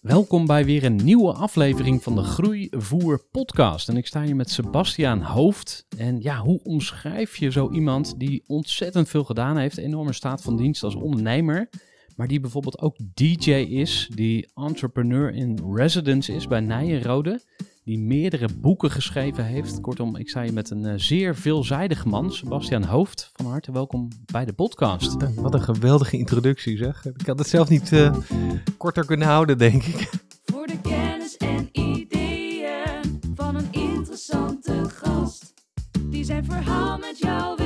Welkom bij weer een nieuwe aflevering van de Groeivoer podcast. En ik sta hier met Sebastiaan Hoofd. En ja, hoe omschrijf je zo iemand die ontzettend veel gedaan heeft, enorme staat van dienst als ondernemer, maar die bijvoorbeeld ook DJ is, die entrepreneur in residence is bij Nijenrode, die meerdere boeken geschreven heeft. Kortom, ik sta hier met een eh, zeer veelzijdige man, Sebastiaan Hoofd. Van harte welkom bij de podcast. Wat een geweldige introductie zeg. Ik had het zelf niet eh, korter kunnen houden, denk ik. Voor de kennis en ideeën van een interessante gast. Die zijn verhaal met jou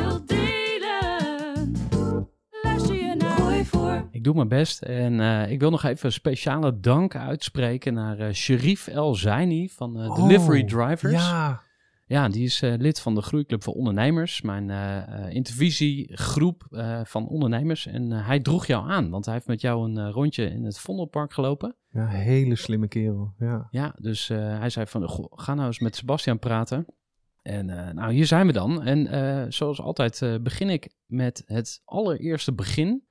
Ik doe mijn best en eh, ik wil nog even een speciale dank uitspreken naar eh Sherif El Zaini van eh, Delivery Oh, Drivers. Ja, Ja, die is lid van de Groeiclub voor Ondernemers, mijn intervisiegroep van ondernemers. En hij droeg jou aan, want hij heeft met jou een rondje in het Vondelpark gelopen. ja hele slimme kerel. Ja. Ja, dus hij zei van, "Goh, ga nou eens met Sebastian praten. En nou, hier zijn we dan. En zoals altijd begin ik met het allereerste begin.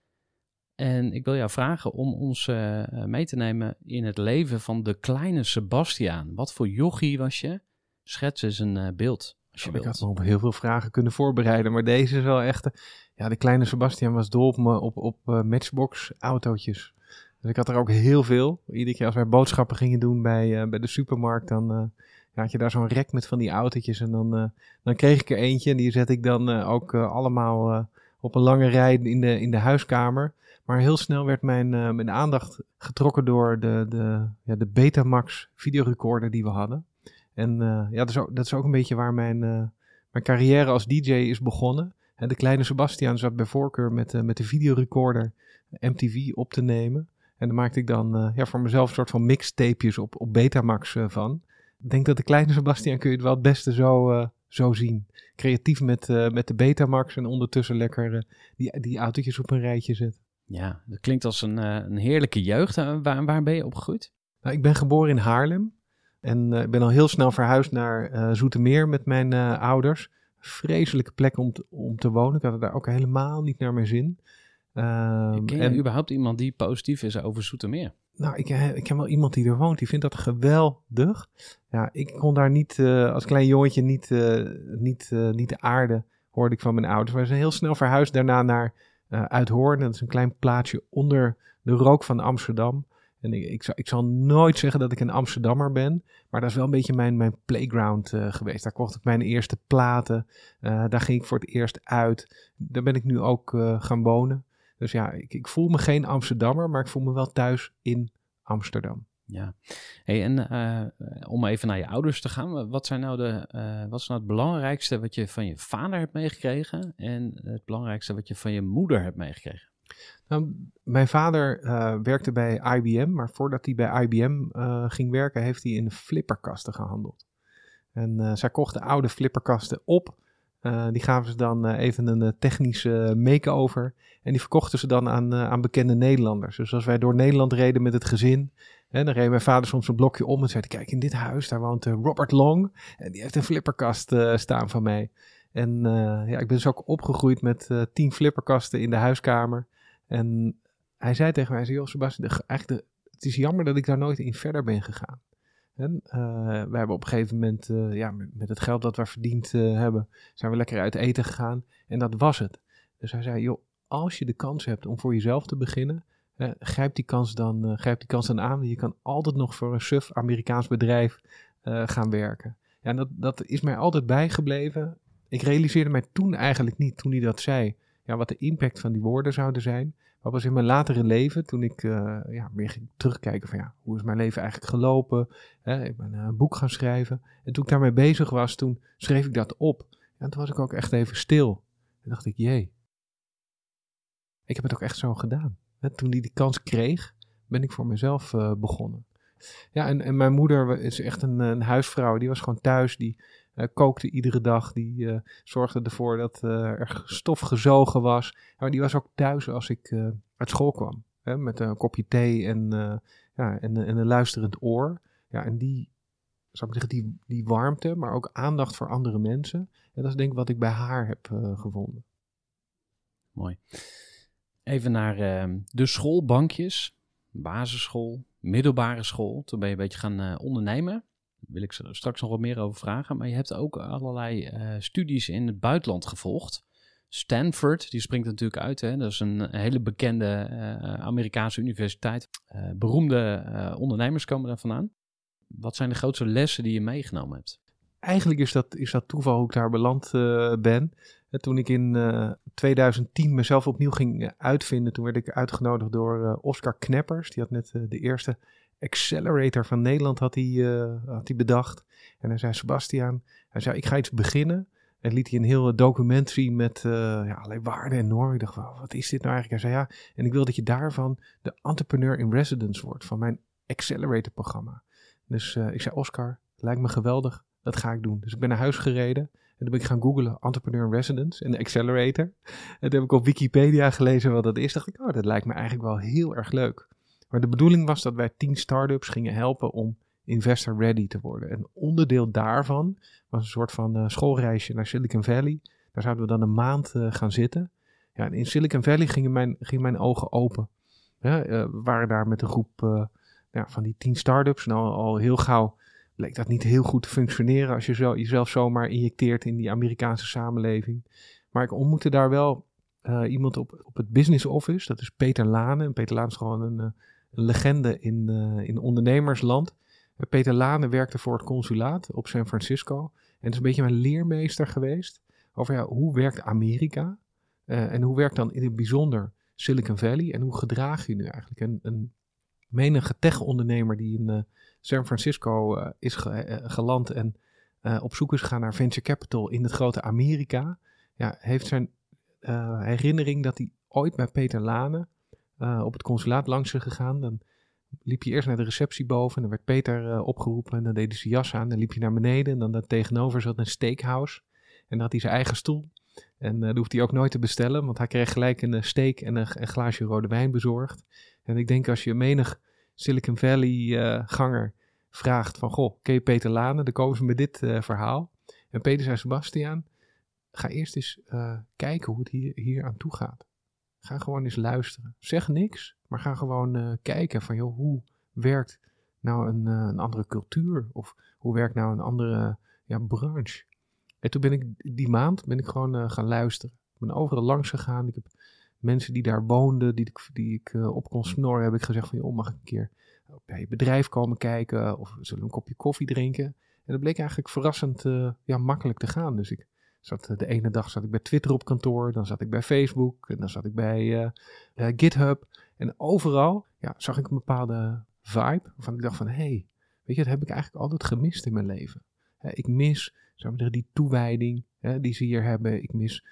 En ik wil jou vragen om ons eh, eh, mee te nemen in het leven van de kleine Sebastiaan. Wat voor jochie was je? Schets eens een eh, beeld, als je Ik had me op heel veel vragen kunnen voorbereiden, maar deze is wel echt... Ja, de kleine Sebastian was dol op, me, op, op eh, Matchbox autootjes. Dus ik had er ook heel veel. Iedere keer als wij boodschappen gingen doen bij, bij de supermarkt, dan ja, had je daar zo'n rek met van die autootjes. En dan, dan kreeg ik er eentje en die zet ik dan ook allemaal op een lange rij in de, in de huiskamer. Maar heel snel werd mijn, eh, mijn aandacht getrokken door de, de, ja, de Betamax videorecorder die we hadden. En eh, ja, dat is, ook, dat is ook een beetje waar mijn, eh, mijn carrière als DJ is begonnen. En de kleine Sebastian zat bij voorkeur met, met de videorecorder MTV op te nemen. En daar maakte ik dan ja, voor mezelf een soort van mixtapejes op, op Betamax van. Ik denk dat de kleine Sebastian kun je het wel het beste zo, zo zien. Creatief met, met de Betamax en ondertussen lekker die, die autootjes op een rijtje zetten. Ja, dat klinkt als een, eh, een heerlijke jeugd. Eh, waar, waar ben je opgegroeid? Nou, ik ben geboren in Haarlem. En eh, ik ben al heel snel verhuisd naar Zoetermeer met mijn ouders. Vreselijke plek om te, om te wonen. Ik had het daar ook helemaal niet naar mijn zin. Ehm, Ken je en, überhaupt iemand die positief is over Zoetermeer? nou, ik, ik ken wel iemand die er woont. Die vindt dat geweldig. Ja, ik kon daar niet, als klein jongetje, niet, niet, niet de aarde, hoorde ik van mijn ouders. We zijn heel snel verhuisd daarna naar eh Uithoorn. Dat is een klein plaatsje onder de rook van Amsterdam. En ik, ik, zal, ik zal nooit zeggen dat ik een Amsterdammer ben. Maar dat is wel een beetje mijn, mijn playground eh, geweest. Daar kocht ik mijn eerste platen. Eh, daar ging ik voor het eerst uit. Daar ben ik nu ook gaan wonen. Dus ja, ik, ik voel me geen Amsterdammer, maar ik voel me wel thuis in Amsterdam. Ja. Hey, en eh, om even naar je ouders te gaan. Wat, zijn nou de, eh, wat is nou het belangrijkste wat je van je vader hebt meegekregen? En het belangrijkste wat je van je moeder hebt meegekregen? Nou, mijn vader eh, werkte bij IBM, maar voordat hij bij IBM ging werken, heeft hij in flipperkasten gehandeld. En zij kochten oude flipperkasten op. Die gaven ze dan even een technische make-over. En die verkochten ze dan aan, aan bekende Nederlanders. Dus als wij door Nederland reden met het gezin. Hè, dan reed mijn vader soms een blokje om en zei: Kijk, in dit huis daar woont eh, Robert Long. En die heeft een flipperkast eh, staan van mij. En eh, ja, ik ben dus ook opgegroeid met tien flipperkasten in de huiskamer. En hij zei tegen mij, hij zei, joh Sebastian, eigenlijk het is jammer dat ik daar nooit in verder ben gegaan. En wij hebben op een gegeven moment, ja, met, het geld dat we verdiend hebben, zijn we lekker uit eten gegaan. En dat was het. Dus hij zei, joh, als je de kans hebt om voor jezelf te beginnen, eh, grijp, die kans dan, eh, grijp die kans aan. Je kan altijd nog voor een suf Amerikaans bedrijf eh, gaan werken. Ja, en dat, dat is mij altijd bijgebleven. Ik realiseerde mij toen eigenlijk niet, toen hij dat zei, ja, wat de impact van die woorden zouden zijn. Maar pas in mijn latere leven, toen ik ja, meer ging terugkijken van ja, hoe is mijn leven eigenlijk gelopen. Hè, ik ben een boek gaan schrijven. En toen ik daarmee bezig was, toen schreef ik dat op. En toen was ik ook echt even stil. En dacht ik, jee, ik heb het ook echt zo gedaan. Toen hij die kans kreeg, ben ik voor mezelf eh, begonnen. Ja, en, en mijn moeder is echt een, een huisvrouw. Die was gewoon thuis. Die eh, kookte iedere dag. Die eh, zorgde ervoor dat er stof gezogen was. Maar die was ook thuis als ik uit school kwam. Hè, met een kopje thee en, ja, en, en een luisterend oor. Ja, en die, zou ik zeggen, die, die warmte, maar ook aandacht voor andere mensen. En dat is denk ik wat ik bij haar heb gevonden. Mooi. Even naar ehm, de schoolbankjes. Basisschool, middelbare school. Toen ben je een beetje gaan eh, ondernemen. Daar wil ik straks nog wat meer over vragen. Maar je hebt ook allerlei eh, studies in het buitenland gevolgd. Stanford, die springt natuurlijk uit. Hè? Dat is een hele bekende eh, Amerikaanse universiteit. Beroemde ondernemers komen daar vandaan. Wat zijn de grootste lessen die je meegenomen hebt? Eigenlijk is dat, is dat toeval hoe ik daar beland ben. En toen ik in eh, 2010 mezelf opnieuw ging eh, uitvinden, toen werd ik uitgenodigd door eh, Oscar Kneppers. Die had net eh, de eerste accelerator van Nederland had hij, eh, had hij bedacht. En hij zei, Sebastiaan, hij zei, ik ga iets beginnen. En liet hij een heel document zien met eh, ja, allerlei waarden en normen. Ik dacht, "Wauw, wat is dit nou eigenlijk? Hij zei, ja, en ik wil dat je daarvan de entrepreneur in residence wordt van mijn accelerator programma. Dus eh, ik zei, Oscar, lijkt me geweldig, dat ga ik doen. Dus ik ben naar huis gereden toen ben ik gaan googlen entrepreneur in residence en accelerator. En toen heb ik op Wikipedia gelezen wat dat is. Dacht ik, oh, dat lijkt me eigenlijk wel heel erg leuk. Maar de bedoeling was dat wij tien startups gingen helpen om investor ready te worden. En onderdeel daarvan was een soort van eh, schoolreisje naar Silicon Valley. Daar zouden we dan een maand eh, gaan zitten. Ja, en in Silicon Valley gingen mijn, mijn ogen open. Ja, eh, we waren daar met een groep ja, van die tien startups. Al, al heel gauw bleek dat niet heel goed te functioneren als je zo, jezelf zomaar injecteert in die Amerikaanse samenleving. Maar ik ontmoette daar wel eh, iemand op, op het business office. Dat is Peter Lane. En Peter Lane is gewoon een, eh, een legende in, eh, in ondernemersland. Peter Lane werkte voor het consulaat op San Francisco. En is een beetje mijn leermeester geweest over ja, hoe werkt Amerika en hoe werkt dan in het bijzonder Silicon Valley en hoe gedraag je nu eigenlijk? En een menige tech-ondernemer die eh, San Francisco eh, is ge- eh, geland en eh, op zoek is gegaan naar venture capital in het grote Amerika, ja, heeft zijn eh, herinnering dat hij ooit bij Peter Lane eh, op het consulaat langs is gegaan. Dan liep je eerst naar de receptie boven en dan werd Peter eh, opgeroepen en dan hij zijn jas aan. Dan liep je naar beneden en dan daar tegenover zat een steakhouse en dan had hij zijn eigen stoel. En uh, dat hoeft hij ook nooit te bestellen, want hij kreeg gelijk een eh, steak en een, een glaasje rode wijn bezorgd. En ik denk als je menig Silicon Valley eh, vraagt van, goh, ken je Peter Lane? Dan komen ze met dit eh, verhaal. En Peter zei, Sebastiaan, ga eerst eens eh, kijken hoe het hier, hier aan toe gaat. Ga gewoon eens luisteren. Zeg niks, maar ga gewoon kijken van, hoe werkt nou een, een andere cultuur? Of hoe werkt nou een andere ja, branche? En toen ben ik die maand ben ik gewoon gaan luisteren. Ik ben overal langs gegaan. Ik heb mensen die daar woonden, die die ik eh, op kon snorren, heb ik gezegd van, joh, mag ik een keer bij je bedrijf komen kijken? Of zullen we een kopje koffie drinken? En dat bleek eigenlijk verrassend eh, ja, makkelijk te gaan. Dus ik zat, eh, de ene dag zat ik bij Twitter op kantoor, dan zat ik bij Facebook, en dan zat ik bij GitHub. En overal ja, zag ik een bepaalde vibe, waarvan ik dacht van, hé, hey, weet je, dat heb ik eigenlijk altijd gemist in mijn leven. Ik mis zou zeggen, die toewijding die ze hier hebben. Ik mis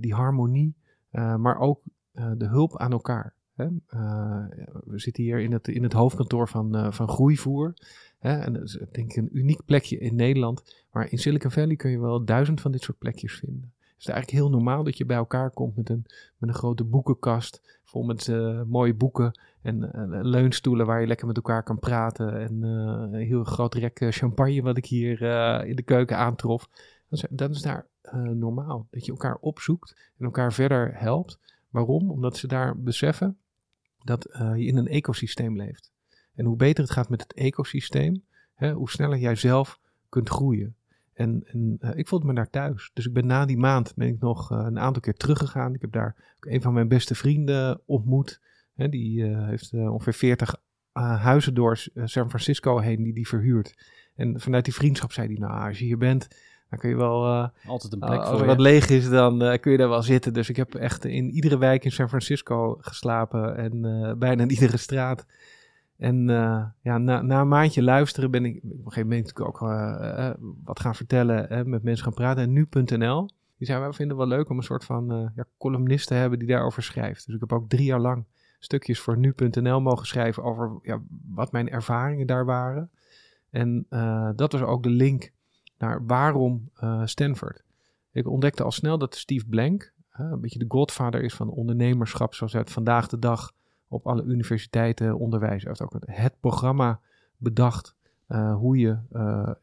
die harmonie, maar ook eh, de hulp aan elkaar. Hè. Eh, we zitten hier in het, in het hoofdkantoor van, eh, van Groeivoer. Hè, en dat is denk ik een uniek plekje in Nederland. Maar in Silicon Valley kun je wel duizend van dit soort plekjes vinden. Het is eigenlijk heel normaal dat je bij elkaar komt met een, met een grote boekenkast. Vol met eh, mooie boeken en eh, leunstoelen waar je lekker met elkaar kan praten. En eh, een heel groot rek eh, champagne wat ik hier eh, in de keuken aantrof. Dan dan is daar eh, normaal. Dat je elkaar opzoekt en elkaar verder helpt. Waarom? Omdat ze daar beseffen dat eh, je in een ecosysteem leeft. En hoe beter het gaat met het ecosysteem, hè, hoe sneller jij zelf kunt groeien. En, en eh, ik voelde me daar thuis. Dus ik ben na die maand ben ik nog een aantal keer teruggegaan. Ik heb daar een van mijn beste vrienden ontmoet. Hè, die heeft ongeveer 40 huizen door San Francisco heen die die verhuurt. En vanuit die vriendschap zei hij, nou als je hier bent, dan kun je wel... Uh, Altijd een plek als voor er je. wat leeg is, dan uh, kun je daar wel zitten. Dus ik heb echt in iedere wijk in San Francisco geslapen en bijna in iedere straat. En ja, na, na, een maandje luisteren ben ik op een gegeven moment natuurlijk ook wat gaan vertellen, met mensen gaan praten. En nu.nl, die zei, we vinden het wel leuk om een soort van ja, columnist te hebben die daarover schrijft. Dus ik heb ook drie jaar lang stukjes voor nu.nl mogen schrijven over ja, wat mijn ervaringen daar waren. En dat was ook de link naar waarom uh, Stanford. Ik ontdekte al snel dat Steve Blank, uh, een beetje de godvader is van ondernemerschap, zoals uit vandaag de dag op alle universiteiten onderwijs. Heeft ook het programma bedacht hoe je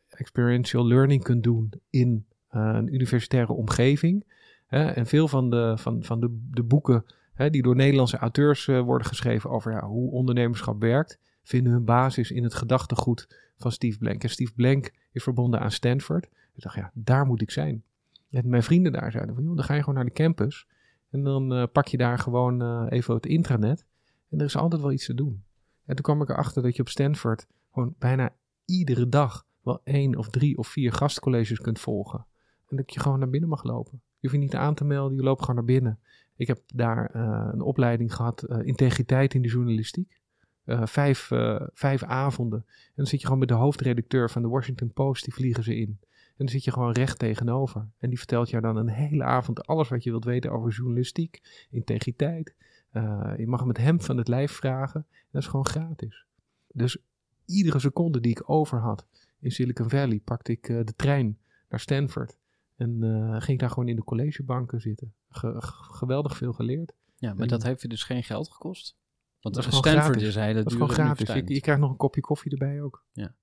experiential learning kunt doen in een universitaire omgeving. en veel van de, van, van de, de boeken die door Nederlandse auteurs worden geschreven over ja, hoe ondernemerschap werkt, vinden hun basis in het gedachtegoed van Steve Blank. En Steve Blank is verbonden aan Stanford. Ik dacht, ja, daar moet ik zijn. En mijn vrienden daar zeiden joh, dan ga je gewoon naar de campus. En dan uh, pak je daar gewoon uh, even het intranet. En er is altijd wel iets te doen. En toen kwam ik erachter dat je op Stanford gewoon bijna iedere dag wel één of drie of vier gastcolleges kunt volgen. En dat je gewoon naar binnen mag lopen. Je hoeft je niet aan te melden, je loopt gewoon naar binnen. Ik heb daar uh, een opleiding gehad, integriteit in de journalistiek. Uh, vijf, uh, vijf avonden. En dan zit je gewoon met de hoofdredacteur van de Washington Post, die vliegen ze in. En dan zit je gewoon recht tegenover. En die vertelt jou dan een hele avond alles wat je wilt weten over journalistiek, integriteit. Uh, je mag met hem van het lijf vragen. En dat is gewoon gratis. Dus iedere seconde die ik over had in Silicon Valley, pakte ik de trein naar Stanford. En ging ik daar gewoon in de collegebanken zitten. Ge geweldig veel geleerd. Ja, maar en, dat heeft je dus geen geld gekost? Want dat is Stanford gratis. is hele Dat is gewoon gratis. Je, je, krijgt nog een kopje koffie erbij ook. Ja.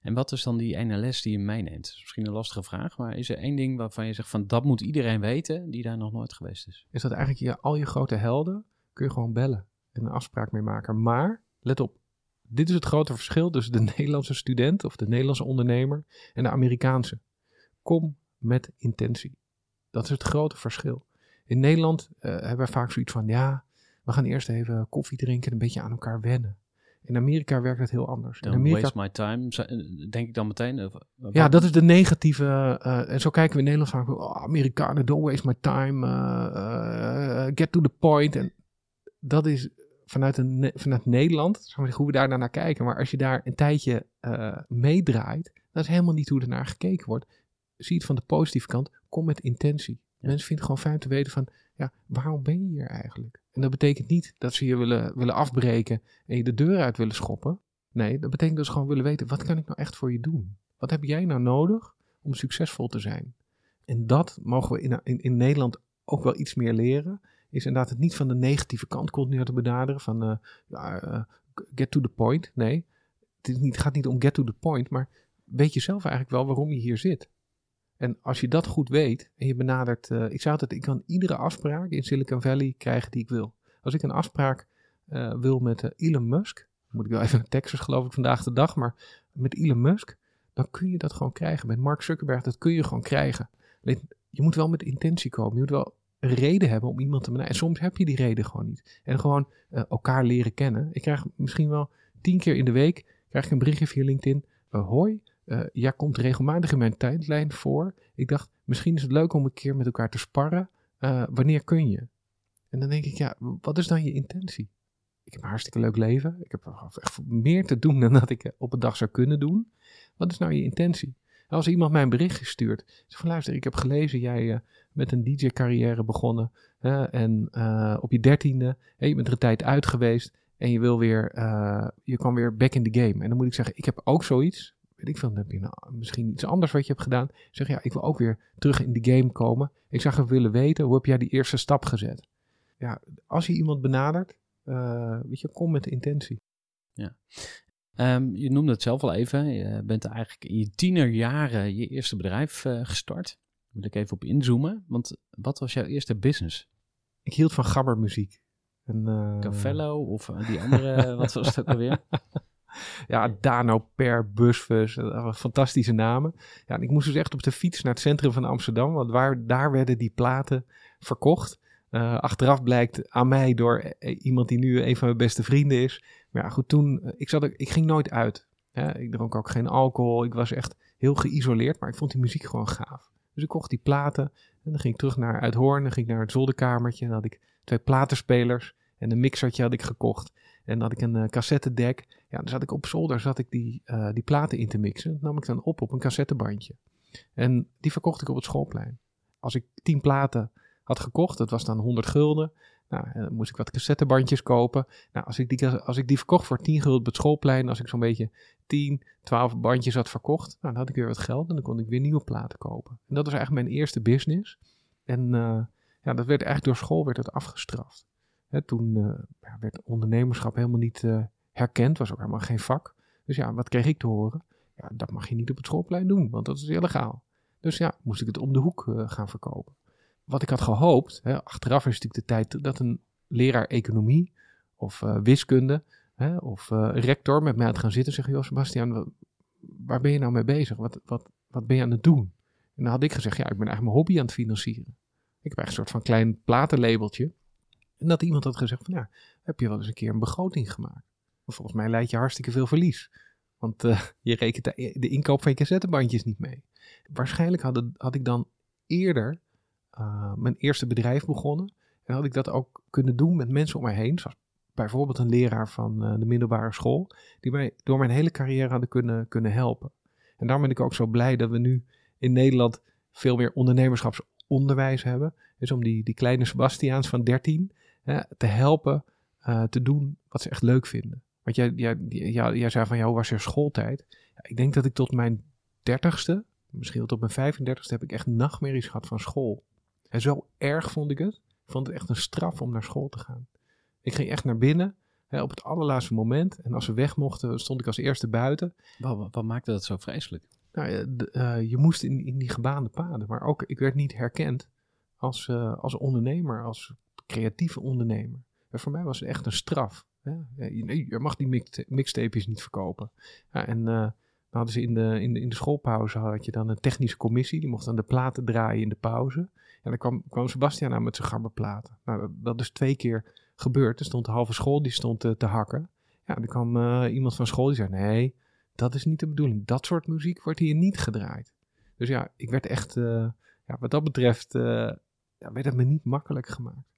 En wat is dan die ene les die je meeneemt? Is misschien een lastige vraag, maar is er één ding waarvan je zegt van dat moet iedereen weten die daar nog nooit geweest is? Is dat eigenlijk je, al je grote helden kun je gewoon bellen en een afspraak mee maken. Maar let op, dit is het grote verschil tussen de Nederlandse student of de Nederlandse ondernemer en de Amerikaanse. Kom met intentie. Dat is het grote verschil. In Nederland uh, hebben we vaak zoiets van ja we gaan eerst even koffie drinken en een beetje aan elkaar wennen. In Amerika werkt het heel anders. Don't in Amerika, waste my time, denk ik dan meteen. Uh, ja, dat is de negatieve. Uh, en zo kijken we in Nederland vaak. Oh, Amerikanen, don't waste my time. Uh, get to the point. En dat is vanuit, een, vanuit Nederland, hoe we daar naar kijken. Maar als je daar een tijdje meedraait, dat is helemaal niet hoe er naar gekeken wordt. Zie het van de positieve kant. Kom met intentie. Mensen vinden gewoon fijn te weten van, ja, waarom ben je hier eigenlijk? En dat betekent niet dat ze je willen, willen afbreken en je de deur uit willen schoppen. Nee, dat betekent dus gewoon willen weten, wat kan ik nou echt voor je doen? Wat heb jij nou nodig om succesvol te zijn? En dat mogen we in, in, in Nederland ook wel iets meer leren. Is inderdaad het niet van de negatieve kant continu te benaderen. Van ja, uh, get to the point. Nee, het, het gaat niet om get to the point. Maar weet je zelf eigenlijk wel waarom je hier zit. En als je dat goed weet en je benadert, uh, ik zei altijd, ik kan iedere afspraak in Silicon Valley krijgen die ik wil. Als ik een afspraak uh, wil met uh, Elon Musk, moet ik wel even naar Texas geloof ik vandaag de dag, maar met Elon Musk, dan kun je dat gewoon krijgen. Met Mark Zuckerberg, dat kun je gewoon krijgen. Je moet wel met intentie komen. Je moet wel reden hebben om iemand te benaderen. En soms heb je die reden gewoon niet. En gewoon elkaar leren kennen. Ik krijg misschien wel tien keer in de week krijg ik een berichtje via LinkedIn. hoi, uh, jij komt regelmatig in mijn tijdlijn voor. Ik dacht, misschien is het leuk om een keer met elkaar te sparren. Uh, wanneer kun je? En dan denk ik, ja, wat is dan je intentie? Ik heb een hartstikke leuk leven. Ik heb echt meer te doen dan dat ik op een dag zou kunnen doen. Wat is nou je intentie? Als iemand mij een berichtje stuurt, van luister, ik heb gelezen, jij uh, bent een DJ-carrière begonnen en op je dertiende, je bent er een tijd uit geweest en je wil weer, je kan weer back in the game. En dan moet ik zeggen, ik heb ook zoiets, weet ik veel, dan heb je nou misschien iets anders wat je hebt gedaan. Zeg ja, ik wil ook weer terug in de game komen. Ik zou even willen weten, hoe heb jij die eerste stap gezet? Ja, als je iemand benadert, uh, weet je, kom met de intentie. Ja. Um, je noemde het zelf al even. Je bent eigenlijk in je tienerjaren je eerste bedrijf uh, gestart. wil ik even op inzoomen. Want wat was jouw eerste business? Ik hield van gabbermuziek. En, eh, Cavello of eh, die andere, wat was het ook alweer? Ja, Dano Per, Busfus, waren fantastische namen. Ja, en ik moest dus echt op de fiets naar het centrum van Amsterdam, want waar, daar werden die platen verkocht. Eh, achteraf blijkt aan mij door eh, iemand die nu een van mijn beste vrienden is. Maar ja, goed, toen, eh, ik, zat, ik ging nooit uit. Hè? Ik dronk ook geen alcohol, ik was echt heel geïsoleerd, maar ik vond die muziek gewoon gaaf. Dus ik kocht die platen en dan ging ik terug naar Uithoorn, dan ging ik naar het zolderkamertje en dan had ik twee platenspelers en een mixertje had ik gekocht. En dan had ik een eh, cassettedek. Ja, dan zat ik op zolder zat ik die, eh, die platen in te mixen. Dat nam ik dan op op een cassettebandje. En die verkocht ik op het schoolplein. Als ik tien platen had gekocht, dat was dan 100 gulden. Nou, dan moest ik wat cassettebandjes kopen. Nou, als ik die, als ik die verkocht voor 10 gulden op het schoolplein, als ik zo'n beetje 10, 12 bandjes had verkocht, nou, dan had ik weer wat geld en dan kon ik weer nieuwe platen kopen. En dat was eigenlijk mijn eerste business. En eh, ja, dat werd eigenlijk door school werd het afgestraft. Hè, toen eh, werd ondernemerschap helemaal niet herkend, was ook helemaal geen vak. Dus ja, wat kreeg ik te horen? Ja, dat mag je niet op het schoolplein doen, want dat is illegaal. Dus ja, moest ik het om de hoek eh, gaan verkopen. Wat ik had gehoopt, hè, achteraf is natuurlijk de tijd dat een leraar economie of eh, wiskunde hè, of eh, rector met mij had gaan zitten en zeggen: Joh, Sebastian, wa- waar ben je nou mee bezig? Wat, wat, wat ben je aan het doen? En dan had ik gezegd: Ja, ik ben eigenlijk mijn hobby aan het financieren. Ik heb eigenlijk een soort van klein platenlabeltje. En dat iemand had gezegd: van, Ja, heb je wel eens een keer een begroting gemaakt? Volgens mij leid je hartstikke veel verlies. Want eh, je rekent de, de inkoop van je cassettebandjes niet mee. Waarschijnlijk had, had ik dan eerder eh, mijn eerste bedrijf begonnen. En had ik dat ook kunnen doen met mensen om mij heen. Zoals bijvoorbeeld een leraar van eh, de middelbare school. Die mij door mijn hele carrière hadden kunnen, kunnen helpen. En daarom ben ik ook zo blij dat we nu in Nederland veel meer ondernemerschapsonderwijs hebben. Dus om die, die kleine Sebastiaans van 13 hè, te helpen te doen wat ze echt leuk vinden. Want jij, jij, jij, jij zei van, ja, hoe was je schooltijd? Ja, ik denk dat ik tot mijn dertigste, misschien wel tot mijn 35ste, heb ik echt nachtmerries gehad van school. En zo erg vond ik het. Ik vond het echt een straf om naar school te gaan. Ik ging echt naar binnen hè, op het allerlaatste moment. En als we weg mochten, stond ik als eerste buiten. Wat, wat, wat maakte dat zo vreselijk? Nou, de- eh, je moest in, in die gebaande paden. Maar ook, ik werd niet herkend als, eh, als ondernemer, als creatieve ondernemer. Voor mij was het echt een straf. Hè? Je, mag die mix- mixtapejes niet verkopen. Ja, en eh, hadden ze in de, in, de, schoolpauze had je dan een technische commissie. Die mocht dan de platen draaien in de pauze. En dan kwam, kwam Sebastian aan met zijn gabberplaten. Nou, dat, dat is twee keer gebeurd. Er stond de halve school die stond eh, te hakken. Ja, dan kwam eh, iemand van school die zei: Nee, dat is niet de bedoeling. Dat soort muziek wordt hier niet gedraaid. Dus ja, ik werd echt, ja, wat dat betreft, ja, werd het me niet makkelijk gemaakt.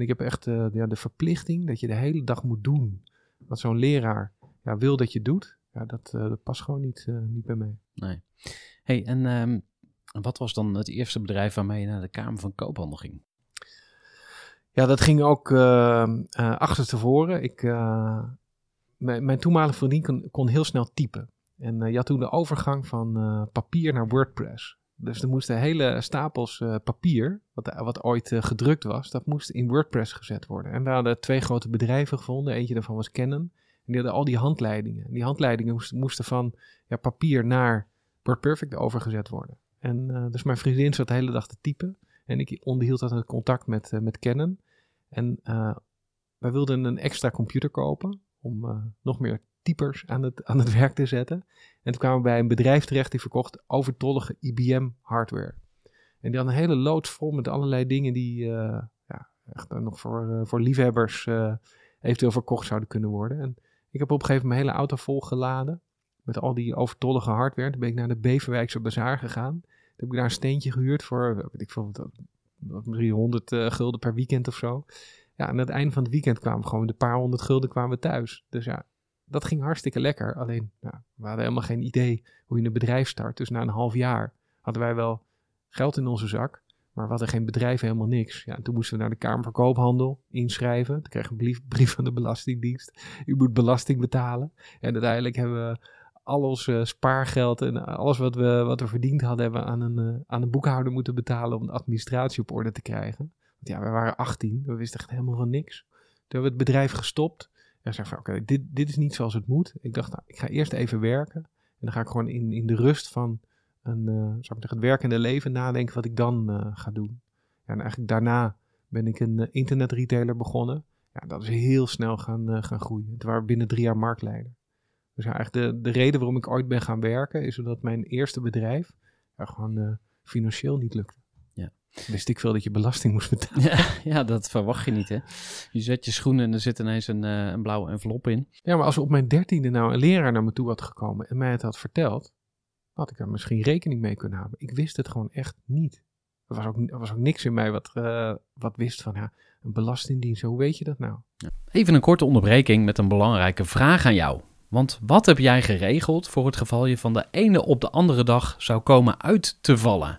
En ik heb echt eh, ja, de verplichting dat je de hele dag moet doen wat zo'n leraar ja, wil dat je doet. Ja, dat, eh, dat past gewoon niet, eh, niet bij mij. Nee. hey, en ehm, wat was dan het eerste bedrijf waarmee je naar de Kamer van Koophandel ging? Ja, dat ging ook eh eh, achterstevoren. Ik, mijn, mijn toenmalige vriendin kon, kon heel snel typen. En eh, je had toen de overgang van papier naar WordPress. Dus er moesten hele stapels eh, papier, wat, wat ooit eh, gedrukt was, dat moest in WordPress gezet worden. En we hadden twee grote bedrijven gevonden. Eentje daarvan was Canon. En die hadden al die handleidingen. En die handleidingen moesten, van ja, papier naar WordPerfect overgezet worden. En eh, dus mijn vriendin zat de hele dag te typen. En ik onderhield altijd contact met, eh, met Canon. En eh, wij wilden een extra computer kopen om eh, nog meer aan het, aan het werk te zetten. En toen kwamen we bij een bedrijf terecht die verkocht overtollige IBM hardware. En die had een hele loods vol met allerlei dingen die eh, ja, echt nog voor, eh, voor liefhebbers eh, eventueel verkocht zouden kunnen worden. En ik heb op een gegeven moment mijn hele auto volgeladen met al die overtollige hardware. Toen ben ik naar de Beverwijkse Bazaar gegaan. Toen heb ik daar een steentje gehuurd voor, weet ik veel, wat, wat, misschien 100 eh, gulden per weekend of zo. Ja, aan het einde van het weekend kwamen gewoon de paar honderd gulden kwamen thuis. Dus ja, dat ging hartstikke lekker. Alleen, nou, we hadden helemaal geen idee hoe je een bedrijf start. Dus na een half jaar hadden wij wel geld in onze zak. Maar we hadden geen bedrijf, helemaal niks. Ja, en toen moesten we naar de Kamer van Koophandel inschrijven. Toen kregen we een brief, van de Belastingdienst. U moet belasting betalen. En uiteindelijk hebben we al ons spaargeld en alles wat we, wat we verdiend hadden, hebben we aan een, eh, aan een boekhouder moeten betalen om de administratie op orde te krijgen. Want ja, we waren 18, we wisten echt helemaal van niks. Toen hebben we het bedrijf gestopt. En zei van, oké, dit, dit is niet zoals het moet. Ik dacht, nou, ik ga eerst even werken. En dan ga ik gewoon in, in de rust van een, eh, zou het werkende leven nadenken wat ik dan eh, ga doen. Ja, en eigenlijk daarna ben ik een eh, internetretailer begonnen. Ja, dat is heel snel gaan, gaan groeien. Het waren binnen drie jaar marktleider. Dus eigenlijk de, de reden waarom ik ooit ben gaan werken, is omdat mijn eerste bedrijf gewoon financieel niet lukte. Wist ik veel dat je belasting moest betalen. Ja, ja, dat verwacht je niet, hè? Je zet je schoenen en er zit ineens een, eh, een blauwe envelop in. Ja, maar als op mijn dertiende nou een leraar naar me toe had gekomen en mij het had verteld, had ik er misschien rekening mee kunnen houden. Ik wist het gewoon echt niet. Er was ook, er was ook niks in mij wat, eh, wat wist van ja, een belastingdienst, hoe weet je dat nou? Even een korte onderbreking met een belangrijke vraag aan jou. Want wat heb jij geregeld voor het geval je van de ene op de andere dag zou komen uit te vallen?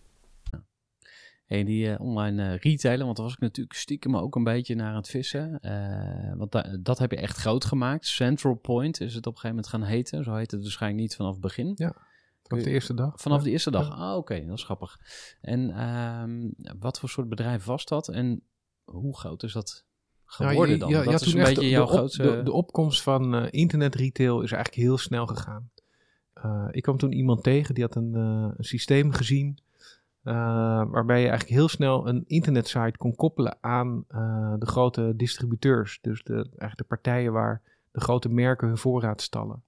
Hey, die eh, online retailer, want daar was ik natuurlijk stiekem ook een beetje naar aan het vissen. Eh, want da- dat heb je echt groot gemaakt. Central Point is het op een gegeven moment gaan heten. Zo heet het waarschijnlijk niet vanaf het begin. Vanaf de eerste dag. Vanaf Ja. de eerste dag? Ah, oké, dat is grappig. En ehm, wat voor soort bedrijf was dat? En hoe groot is dat Nou, geworden dan? je- je dat is een beetje de- jouw de op- grootste... De, de opkomst van eh internetretail is eigenlijk heel snel gegaan. Ik kwam toen iemand tegen die had een, een systeem gezien. Eh, waarbij je eigenlijk heel snel een internetsite kon koppelen aan eh, de grote distributeurs. Dus de, eigenlijk de partijen waar de grote merken hun voorraad stallen.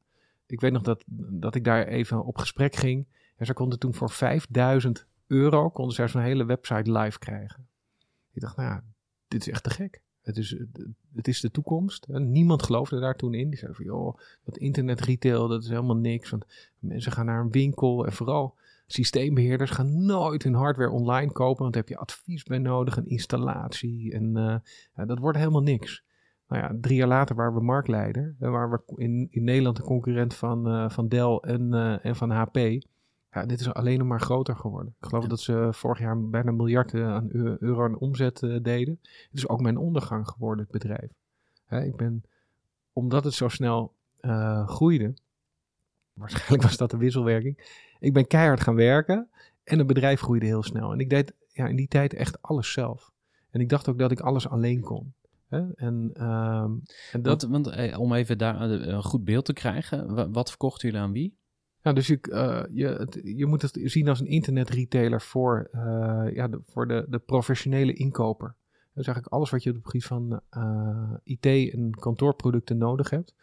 Ik weet nog dat, dat ik daar even op gesprek ging. En ze konden toen voor 5000 euro konden ze zo'n hele website live krijgen. Ik dacht, nou dit is echt te gek. Het is, het is de toekomst. Niemand geloofde daar toen in. Die zei van, joh, dat internet retail, dat is helemaal niks. Want mensen gaan naar een winkel en vooral systeembeheerders gaan nooit hun hardware online kopen. Want daar heb je advies bij nodig, een installatie. En eh, ja, dat wordt helemaal niks. Nou ja, drie jaar later waren we marktleider. En waren we in, in Nederland de concurrent van, eh, van Dell en, eh, en van HP. Ja, dit is alleen nog maar groter geworden. Ik geloof dat ze vorig jaar bijna een miljard eh, aan eu- euro aan omzet eh, deden. Het is ook mijn ondergang geworden, het bedrijf. Hè, ik ben, omdat het zo snel eh, groeide, waarschijnlijk was dat de wisselwerking, ik ben keihard gaan werken en het bedrijf groeide heel snel. En ik deed ja, in die tijd echt alles zelf. En ik dacht ook dat ik alles alleen kon. Hè? En, ehm, en dat, Want, want eh, om even daar eh, een goed beeld te krijgen, wa- wat verkochten jullie aan wie? Ja, dus je, eh, je, het- je moet het zien als een internetretailer voor, ja, de, voor de, de professionele inkoper. Dus eigenlijk alles wat je op het gebied van IT en kantoorproducten nodig hebt,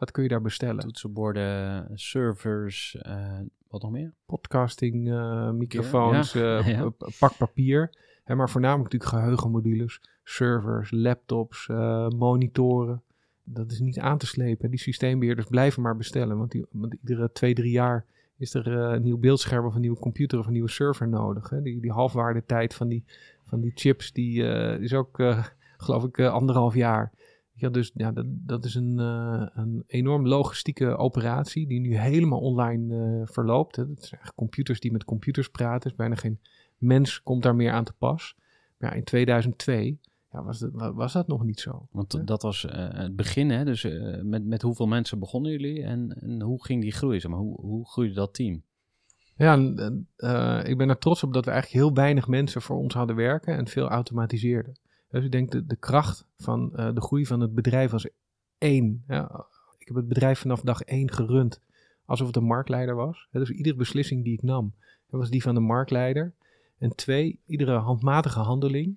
dat kun je daar bestellen. Toetsenborden, servers, eh, wat nog meer? Podcasting, eh, microfoons, Ja, eh, ja. pak papier. Hè, maar voornamelijk natuurlijk geheugenmodules, servers, laptops, monitoren. Dat is niet aan te slepen. Die systeembeheerders blijven maar bestellen. Want, die, want iedere twee, drie jaar is er een nieuw beeldscherm of een nieuwe computer of een nieuwe server nodig. Hè. Die, die halfwaardetijd van die, van die chips die, is ook, geloof ik, anderhalf jaar. Ja, dus ja, dat, dat is een, eh, een enorm logistieke operatie die nu helemaal online eh, verloopt. Hè. Het zijn eigenlijk computers die met computers praten. Dus bijna geen mens komt daar meer aan te pas. Maar ja, in 2002 ja, was, dat, wa- was dat nog niet zo. Want dat was eh, het begin, hè? Dus met, met hoeveel mensen begonnen jullie en, en hoe ging die groei? Zeg maar, hoe, hoe groeide dat team? Ja, en, ik ben er trots op dat we eigenlijk heel weinig mensen voor ons hadden werken en veel automatiseerden. Dus ik denk de, de kracht van eh, de groei van het bedrijf was één. Ik heb het bedrijf vanaf dag één gerund alsof het een marktleider was. Dus iedere beslissing die ik nam, was die van de marktleider. En twee, iedere handmatige handeling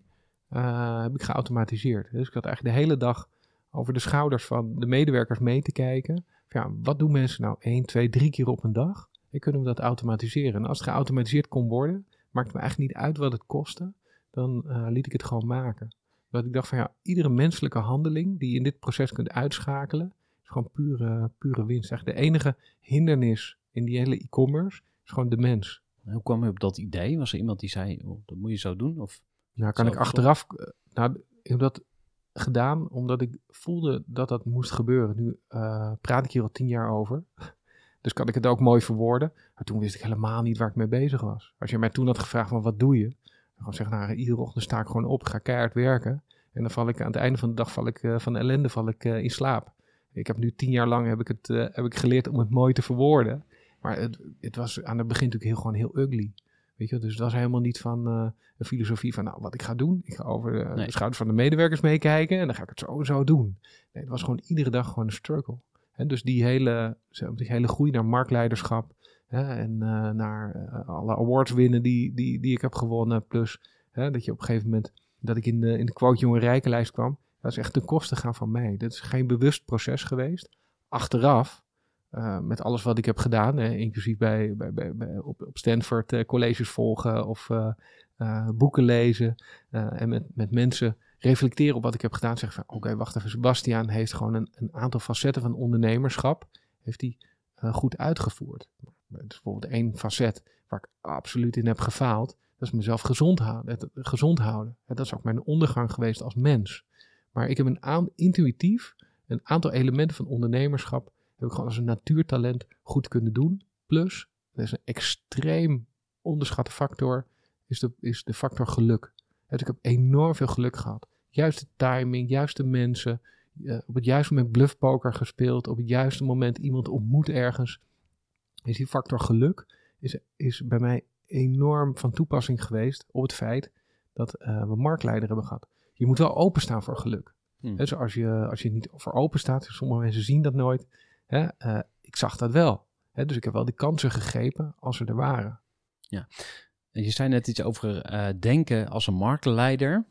eh, heb ik geautomatiseerd. Dus ik had eigenlijk de hele dag over de schouders van de medewerkers mee te kijken. Ja, wat doen mensen nou één, twee, drie keer op een dag? En kunnen we dat automatiseren? En als het geautomatiseerd kon worden, maakt me eigenlijk niet uit wat het kostte. Dan eh, liet ik het gewoon maken. Dat ik dacht van ja, iedere menselijke handeling die je in dit proces kunt uitschakelen, is gewoon pure, pure winst. Eigenlijk de enige hindernis in die hele e-commerce is gewoon de mens. Hoe kwam je op dat idee? Was er iemand die zei, oh, dat moet je zo doen? Of Nou, kan ik achteraf. eh, Nou, ik heb dat gedaan omdat ik voelde dat dat moest gebeuren. Nu eh, praat ik hier al tien jaar over. Dus kan ik het ook mooi verwoorden. Maar toen wist ik helemaal niet waar ik mee bezig was. Als je mij toen had gevraagd van wat doe je? Gewoon zeggen, nou, iedere ochtend sta ik gewoon op, ga keihard werken. En dan val ik aan het einde van de dag val ik, eh, van de ellende val ik eh, in slaap. Ik heb nu tien jaar lang heb ik het, eh, heb ik geleerd om het mooi te verwoorden. Maar het, het was aan het begin natuurlijk heel, gewoon heel ugly. Weet je, dus het was helemaal niet van een filosofie van, nou, wat ik ga doen. Ik ga over Nee. de schouders van de medewerkers meekijken en dan ga ik het zo en zo doen. Nee, het was gewoon iedere dag gewoon een struggle. Hè, dus die hele, die hele groei naar marktleiderschap en eh, naar eh, alle awards winnen die, die, die ik heb gewonnen. Plus hè, dat je op een gegeven moment, dat ik in de, in de quote jonge rijkenlijst kwam. Dat is echt ten koste gaan van mij. Dat is geen bewust proces geweest. Achteraf, eh, met alles wat ik heb gedaan, hè, inclusief bij, bij, bij, bij- op, op Stanford colleges volgen of boeken lezen en met, met mensen reflecteren op wat ik heb gedaan. Zeggen van, oké, wacht even, Sebastiaan heeft gewoon een, een aantal facetten van ondernemerschap, heeft hij goed uitgevoerd. Het is bijvoorbeeld één facet waar ik absoluut in heb gefaald. Dat is mezelf gezond houden. Gezond houden. Dat is ook mijn ondergang geweest als mens. Maar ik heb een intuïtief een aantal elementen van ondernemerschap heb ik gewoon als een natuurtalent goed kunnen doen. Plus, er is een extreem onderschatte factor, is de, is de factor geluk. Dus ik heb enorm veel geluk gehad. Juiste timing, juiste mensen, eh, op het juiste moment bluffpoker gespeeld, op het juiste moment iemand ontmoet ergens. Is die factor geluk is, is bij mij enorm van toepassing geweest op het feit dat eh, we marktleider hebben gehad. Je moet wel openstaan voor geluk. Hmm. Dus als je, als je niet voor open staat, sommige mensen zien dat nooit. Hè, eh, ik zag dat wel. Hè, dus ik heb wel die kansen gegrepen als ze er waren. je zei net iets over eh, denken als een marktleider.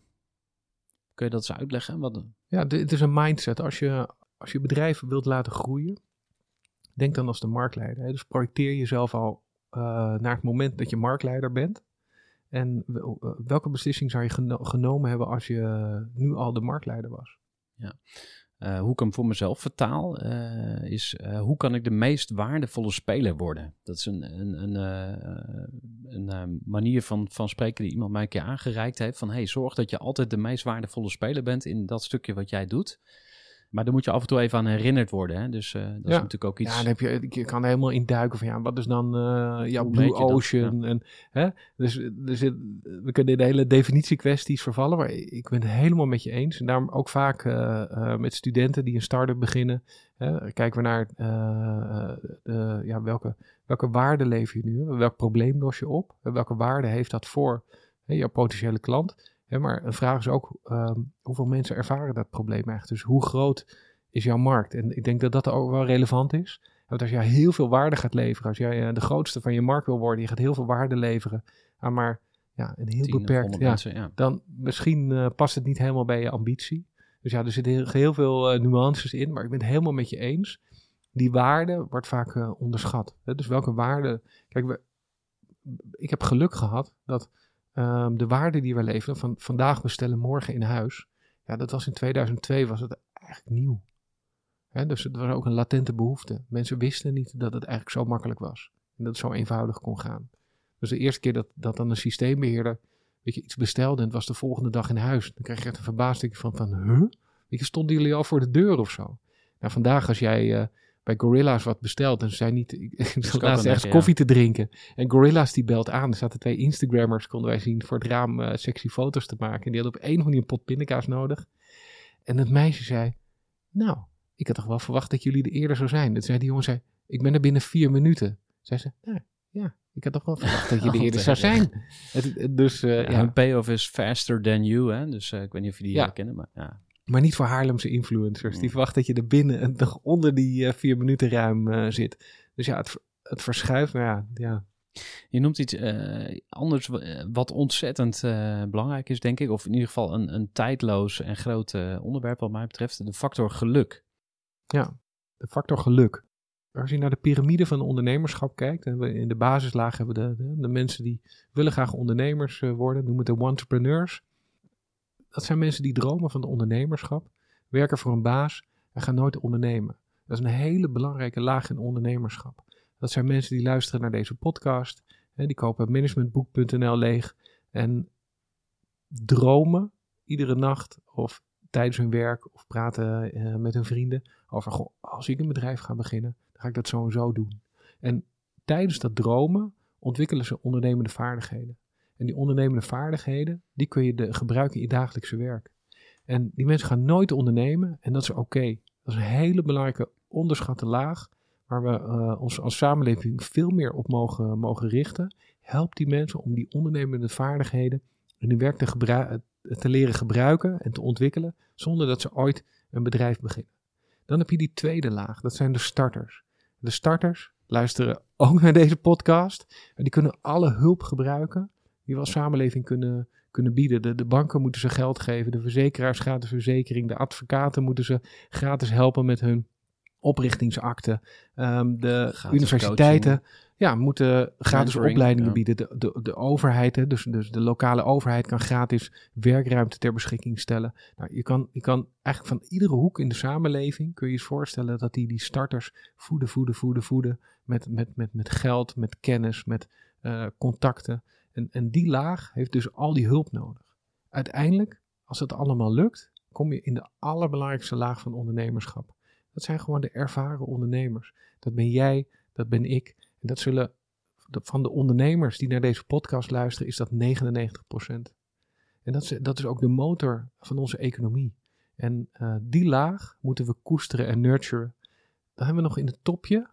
Kun je dat eens uitleggen? Wat, Ja, dit het is een mindset. Als je, als je bedrijf wilt laten groeien, denk dan als de marktleider. Hè. Dus projecteer jezelf al eh, naar het moment dat je marktleider bent. En eh, welke beslissing zou je geno- genomen hebben als je eh, nu al de marktleider was? eh, hoe ik hem voor mezelf vertaal, is hoe kan ik de meest waardevolle speler worden? Dat is een, een, een, een manier van, van spreken die iemand mij een keer aangereikt heeft. Van hey, zorg dat je altijd de meest waardevolle speler bent in dat stukje wat jij doet. Maar daar moet je af en toe even aan herinnerd worden. Hè? Dus eh, dat is natuurlijk ook iets. Ja, dan heb je, je kan er helemaal in duiken van ja, wat is dan eh jouw Blue dat? Ocean? En, hè? Dus er zit, we kunnen de hele definitiekwesties vervallen, maar ik ben het helemaal met je eens. En daarom ook vaak eh, met studenten die een start-up beginnen, hè, kijken we naar de, ja, welke, welke waarde lever je nu? Welk probleem los je op? Welke waarde heeft dat voor hè, jouw potentiële klant? Hè, maar een vraag is ook, ehm, hoeveel mensen ervaren dat probleem echt? Dus hoe groot is jouw markt? En ik denk dat dat ook wel relevant is. Want als jij heel veel waarde gaat leveren, als jij eh, de grootste van je markt wil worden, je gaat heel veel waarde leveren aan maar ja, een heel 10 of beperkt, 100 ja, mensen, ja. dan misschien eh, past het niet helemaal bij je ambitie. Dus ja, er zitten heel, heel veel eh, nuances in, maar ik ben het helemaal met je eens. Die waarde wordt vaak onderschat. Hè? Dus welke waarde... Kijk, we, ik heb geluk gehad dat ehm, de waarde die we leveren, van vandaag bestellen, morgen in huis, ja, dat was in 2002 was het eigenlijk nieuw. Hè? Dus het was ook een latente behoefte. Mensen wisten niet dat het eigenlijk zo makkelijk was. En dat het zo eenvoudig kon gaan. Dus de eerste keer dat, dat dan een systeembeheerder weet je, iets bestelde en het was de volgende dag in huis. Dan krijg je echt een verbaasd van, van huh? Weet je, stonden jullie al voor de deur of zo? Nou, vandaag als jij eh, bij Gorilla's wat bestelt en ze zijn niet... Ik, zat laatst een ergens ja. koffie te drinken en Gorilla's die belt aan. Er zaten twee Instagrammers, konden wij zien, voor het raam eh, sexy foto's te maken. En die hadden op een of andere een pot pindakaas nodig. En het meisje zei, nou, ik had toch wel verwacht dat jullie er eerder zou zijn. Dat zei die jongen, zei, ik ben er binnen vier minuten. Zei ze, nou, ja, ik had toch wel verwacht dat je er Wat eerder zou zijn. Het, het- dus, eh, Ja, ja. Hun payoff is faster than you. Hè? Dus eh, ik weet niet of je die Ja. ja. kennen. Maar ja. Maar niet voor Haarlemse influencers. Die Mm. verwachten dat je er binnen en nog onder die eh, vier minuten ruim eh, zit. Dus ja, het, het verschuift. Maar ja, ja, Je noemt iets eh, anders wa- wat ontzettend belangrijk is, denk ik. Of in ieder geval een, een tijdloos en groot onderwerp wat mij betreft. De factor geluk. ja, de factor geluk. Als je naar de piramide van ondernemerschap kijkt. En we in de basislaag hebben we de, de, de mensen die willen graag ondernemers worden. Noem het de entrepreneurs. Dat zijn mensen die dromen van de ondernemerschap. Werken voor een baas en gaan nooit ondernemen. Dat is een hele belangrijke laag in ondernemerschap. Dat zijn mensen die luisteren naar deze podcast. Hè, die kopen managementboek.nl leeg. En dromen iedere nacht of tijdens hun werk of praten eh, met hun vrienden over, als ik een bedrijf ga beginnen, dan ga ik dat zo en zo doen. En tijdens dat dromen ontwikkelen ze ondernemende vaardigheden. En die ondernemende vaardigheden, die kun je de, gebruiken in je dagelijkse werk. En die mensen gaan nooit ondernemen en dat is oké. Dat is een hele belangrijke onderschatte laag waar we uh, ons als samenleving veel meer op mogen, mogen richten. Help die mensen om die ondernemende vaardigheden in hun werk te, te leren gebruiken en te ontwikkelen zonder dat ze ooit een bedrijf beginnen. Dan heb je die tweede laag, dat zijn de starters. De starters luisteren ook naar deze podcast. En die kunnen alle hulp gebruiken die we als samenleving kunnen, kunnen bieden. De, de banken moeten ze geld geven, de verzekeraars gratis verzekering, de advocaten moeten ze gratis helpen met hun oprichtingsakte. Um, de Gratis universiteiten coaching. ja, moeten gratis Mentoring, opleidingen ja. bieden. De, de, de overheid, hè, dus, dus de lokale overheid kan gratis werkruimte ter beschikking stellen. Nou, je, kan, je kan eigenlijk van iedere hoek in de samenleving, kun je je voorstellen dat die, die starters voeden, voeden, voeden, voeden. Met, met, met, met geld, met kennis, met eh, contacten. En, en die laag heeft dus al die hulp nodig. Uiteindelijk, als het allemaal lukt, kom je in de allerbelangrijkste laag van ondernemerschap. Dat zijn gewoon de ervaren ondernemers. Dat ben jij, dat ben ik. En dat zullen van de ondernemers die naar deze podcast luisteren, is dat 99%. En dat is, dat is ook de motor van onze economie. En eh, die laag moeten we koesteren en nurturen. Dan hebben we nog in het topje,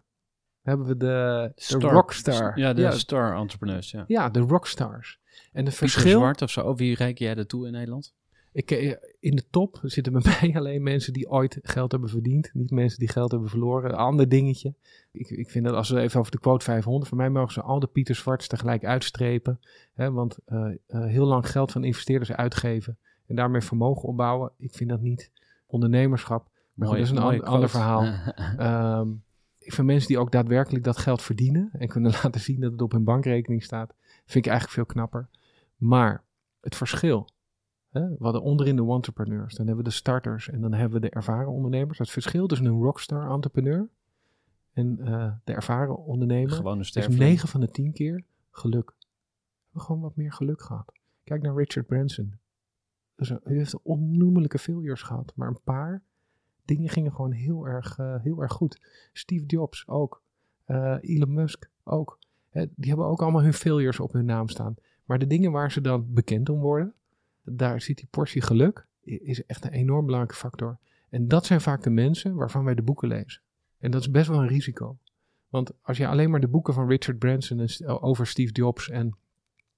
hebben we de, de Star- rockstar. Ja, de ja, star entrepreneurs, ja. ja, de rockstars. En de Pieter verschil... Zwart of zo. Wie reken jij er toe in Nederland? Ik, eh, in de top zitten bij mij alleen mensen die ooit geld hebben verdiend. Niet mensen die geld hebben verloren. Een ander dingetje. Ik, ik vind dat als we even over de quote 500. Voor mij mogen ze al de Pieter Zwarts tegelijk uitstrepen. Hè, want eh, eh, heel lang geld van investeerders uitgeven. En daarmee vermogen opbouwen. Ik vind dat niet ondernemerschap. Maar goed, dat is een an- ander verhaal. Ehm, vind mensen die ook daadwerkelijk dat geld verdienen en kunnen laten zien dat het op hun bankrekening staat, vind ik eigenlijk veel knapper. Maar het verschil, hè, we hadden onderin de entrepreneurs, dan hebben we de starters en dan hebben we de ervaren ondernemers. Het verschil tussen een rockstar entrepreneur en eh, de ervaren ondernemer is sterveling. 9 van de 10 keer geluk. We hebben gewoon wat meer geluk gehad. Kijk naar Richard Branson. Dus hij heeft onnoemelijke failures gehad, maar een paar dingen gingen gewoon heel erg, eh, heel erg goed. Steve Jobs ook. Eh, Elon Musk ook. Hè, die hebben ook allemaal hun failures op hun naam staan. Maar de dingen waar ze dan bekend om worden, daar zit die portie geluk, is echt een enorm belangrijke factor. En dat zijn vaak de mensen waarvan wij de boeken lezen. En dat is best wel een risico. Want als je alleen maar de boeken van Richard Branson over Steve Jobs en